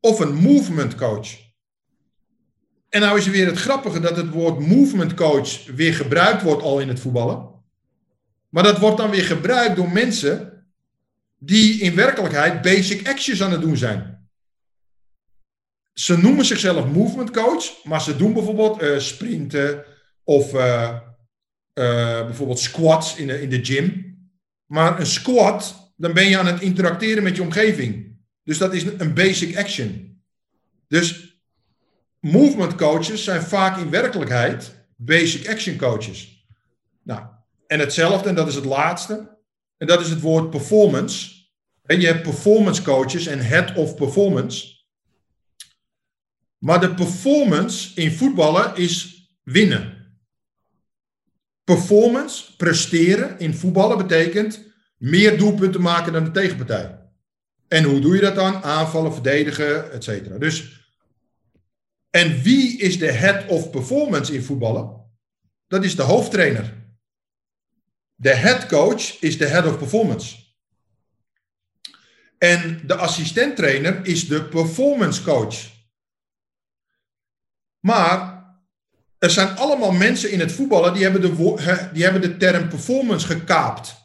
[SPEAKER 2] of een movement coach. En nou is er weer het grappige dat het woord movement coach weer gebruikt wordt al in het voetballen. Maar dat wordt dan weer gebruikt door mensen die in werkelijkheid basic actions aan het doen zijn. Ze noemen zichzelf movement coach, maar ze doen bijvoorbeeld uh, sprinten of uh, uh, bijvoorbeeld squats in de, in de gym. Maar een squat, dan ben je aan het interacteren met je omgeving. Dus dat is een basic action. Dus movement coaches zijn vaak in werkelijkheid basic action coaches. Nou, en hetzelfde, en dat is het laatste, en dat is het woord performance. En je hebt performance coaches en head of performance. Maar de performance in voetballen is winnen. Performance, presteren in voetballen betekent meer doelpunten maken dan de tegenpartij. En hoe doe je dat dan? Aanvallen, verdedigen, et cetera. Dus, en wie is de head of performance in voetballen? Dat is de hoofdtrainer. De head coach is de head of performance. En de assistenttrainer is de performance coach. Maar er zijn allemaal mensen in het voetballen die hebben de, die hebben de term performance gekaapt.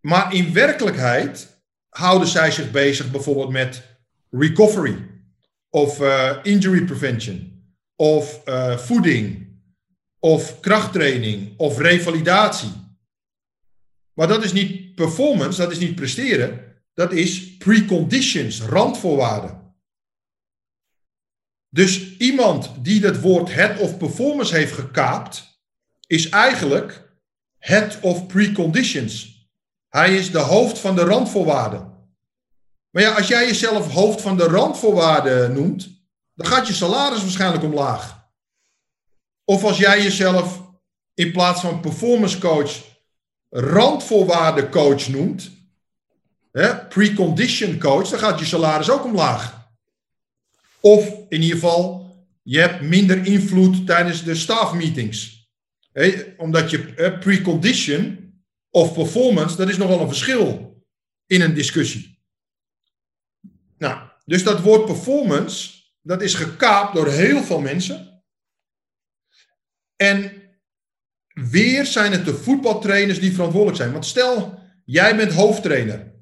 [SPEAKER 2] Maar in werkelijkheid houden zij zich bezig bijvoorbeeld met recovery of uh, injury prevention of uh, voeding of krachttraining of revalidatie. Maar dat is niet performance, dat is niet presteren, dat is preconditions, randvoorwaarden. Dus iemand die het woord head of performance heeft gekaapt, is eigenlijk head of preconditions. Hij is de hoofd van de randvoorwaarden. Maar ja, als jij jezelf hoofd van de randvoorwaarden noemt, dan gaat je salaris waarschijnlijk omlaag. Of als jij jezelf in plaats van performance coach randvoorwaarden coach noemt, hè, precondition coach, dan gaat je salaris ook omlaag. Of in ieder geval, je hebt minder invloed tijdens de staffmeetings. Hè, omdat je precondition of performance, dat is nogal een verschil in een discussie. Nou, dus dat woord performance, dat is gekaapt door heel veel mensen. En weer zijn het de voetbaltrainers die verantwoordelijk zijn. Want stel, jij bent hoofdtrainer.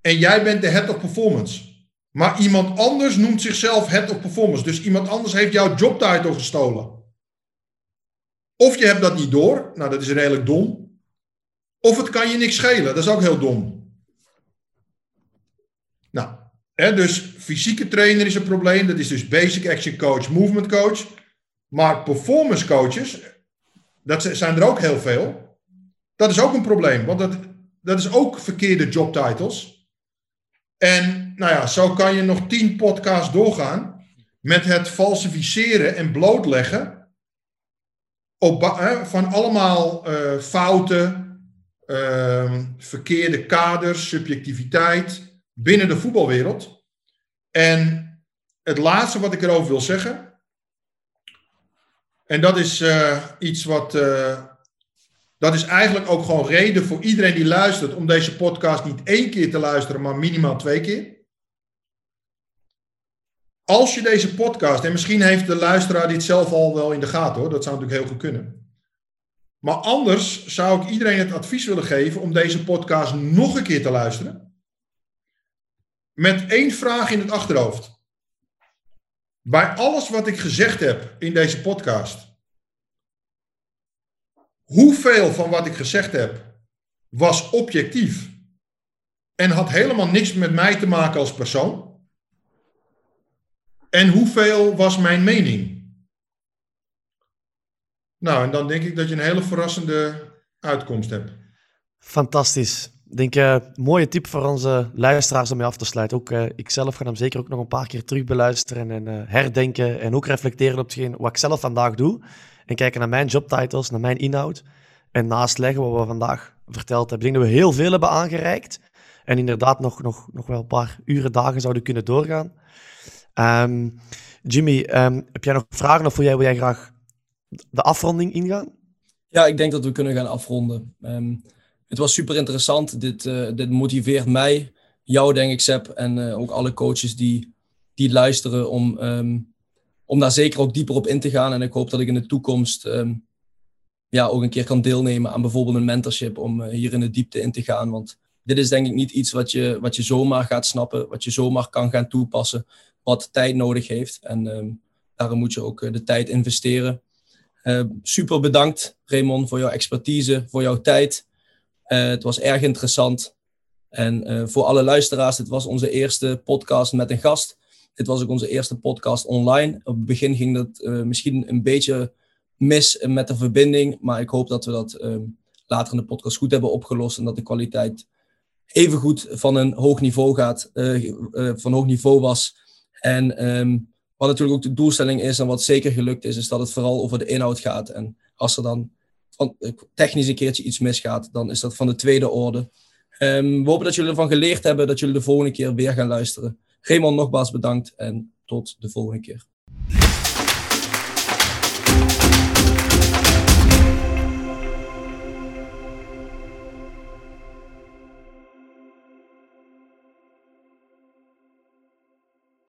[SPEAKER 2] En jij bent de head of performance. Maar iemand anders noemt zichzelf head of performance. Dus iemand anders heeft jouw jobtitle gestolen. Of je hebt dat niet door. Nou, dat is redelijk dom. Of het kan je niks schelen. Dat is ook heel dom. Dus fysieke trainer is een probleem. Dat is dus basic action coach, movement coach. Maar performance coaches, dat zijn er ook heel veel. Dat is ook een probleem, want dat, dat is ook verkeerde jobtitles. En nou ja, zo kan je nog tien podcasts doorgaan met het falsificeren en blootleggen op, van allemaal uh, fouten, Ehm, verkeerde kaders, subjectiviteit binnen de voetbalwereld. En het laatste wat ik erover wil zeggen, en dat is uh, iets wat. Uh, dat is eigenlijk ook gewoon reden voor iedereen die luistert om deze podcast niet één keer te luisteren, maar minimaal twee keer. Als je deze podcast, en misschien heeft de luisteraar dit zelf al wel in de gaten hoor, dat zou natuurlijk heel goed kunnen. Maar anders zou ik iedereen het advies willen geven om deze podcast nog een keer te luisteren. Met één vraag in het achterhoofd. Bij alles wat ik gezegd heb in deze podcast. Hoeveel van wat ik gezegd heb was objectief en had helemaal niks met mij te maken als persoon? En hoeveel was mijn mening? Nou, en dan denk ik dat je een hele verrassende uitkomst hebt.
[SPEAKER 3] Fantastisch. Ik denk, uh, mooie tip voor onze luisteraars om mee af te sluiten. Ook uh, ik zelf ga hem zeker ook nog een paar keer terug beluisteren en uh, herdenken. En ook reflecteren op hetgeen wat ik zelf vandaag doe. En kijken naar mijn jobtitles, naar mijn inhoud. En naast leggen wat we vandaag verteld hebben. Ik denk dat we heel veel hebben aangereikt. En inderdaad nog, nog, nog wel een paar uren, dagen zouden kunnen doorgaan. Um, Jimmy, um, heb jij nog vragen of wil jij, wil jij graag de afronding ingaan?
[SPEAKER 1] Ja, ik denk dat we kunnen gaan afronden. Um, het was super interessant. Dit, uh, dit motiveert mij, jou denk ik, Seb, en uh, ook alle coaches die, die luisteren om, um, om daar zeker ook dieper op in te gaan. En ik hoop dat ik in de toekomst um, ja, ook een keer kan deelnemen aan bijvoorbeeld een mentorship om uh, hier in de diepte in te gaan. Want dit is denk ik niet iets wat je, wat je zomaar gaat snappen, wat je zomaar kan gaan toepassen, wat tijd nodig heeft. En daarom moet je ook de tijd investeren. Super bedankt, Raymond, voor jouw expertise, voor jouw tijd. Uh, het was erg interessant. En uh, voor alle luisteraars, dit was onze eerste podcast met een gast. Dit was ook onze eerste podcast online. Op het begin ging dat misschien een beetje mis met de verbinding. Maar ik hoop dat we dat later in de podcast goed hebben opgelost. En dat de kwaliteit even goed van een hoog niveau gaat, van hoog niveau was. En um, wat natuurlijk ook de doelstelling is en wat zeker gelukt is, is dat het vooral over de inhoud gaat. En als er dan van, technisch een keertje iets misgaat, dan is dat van de tweede orde. Ehm, we hopen dat jullie ervan geleerd hebben, dat jullie de volgende keer weer gaan luisteren. Raymond, nogmaals bedankt en tot de volgende keer.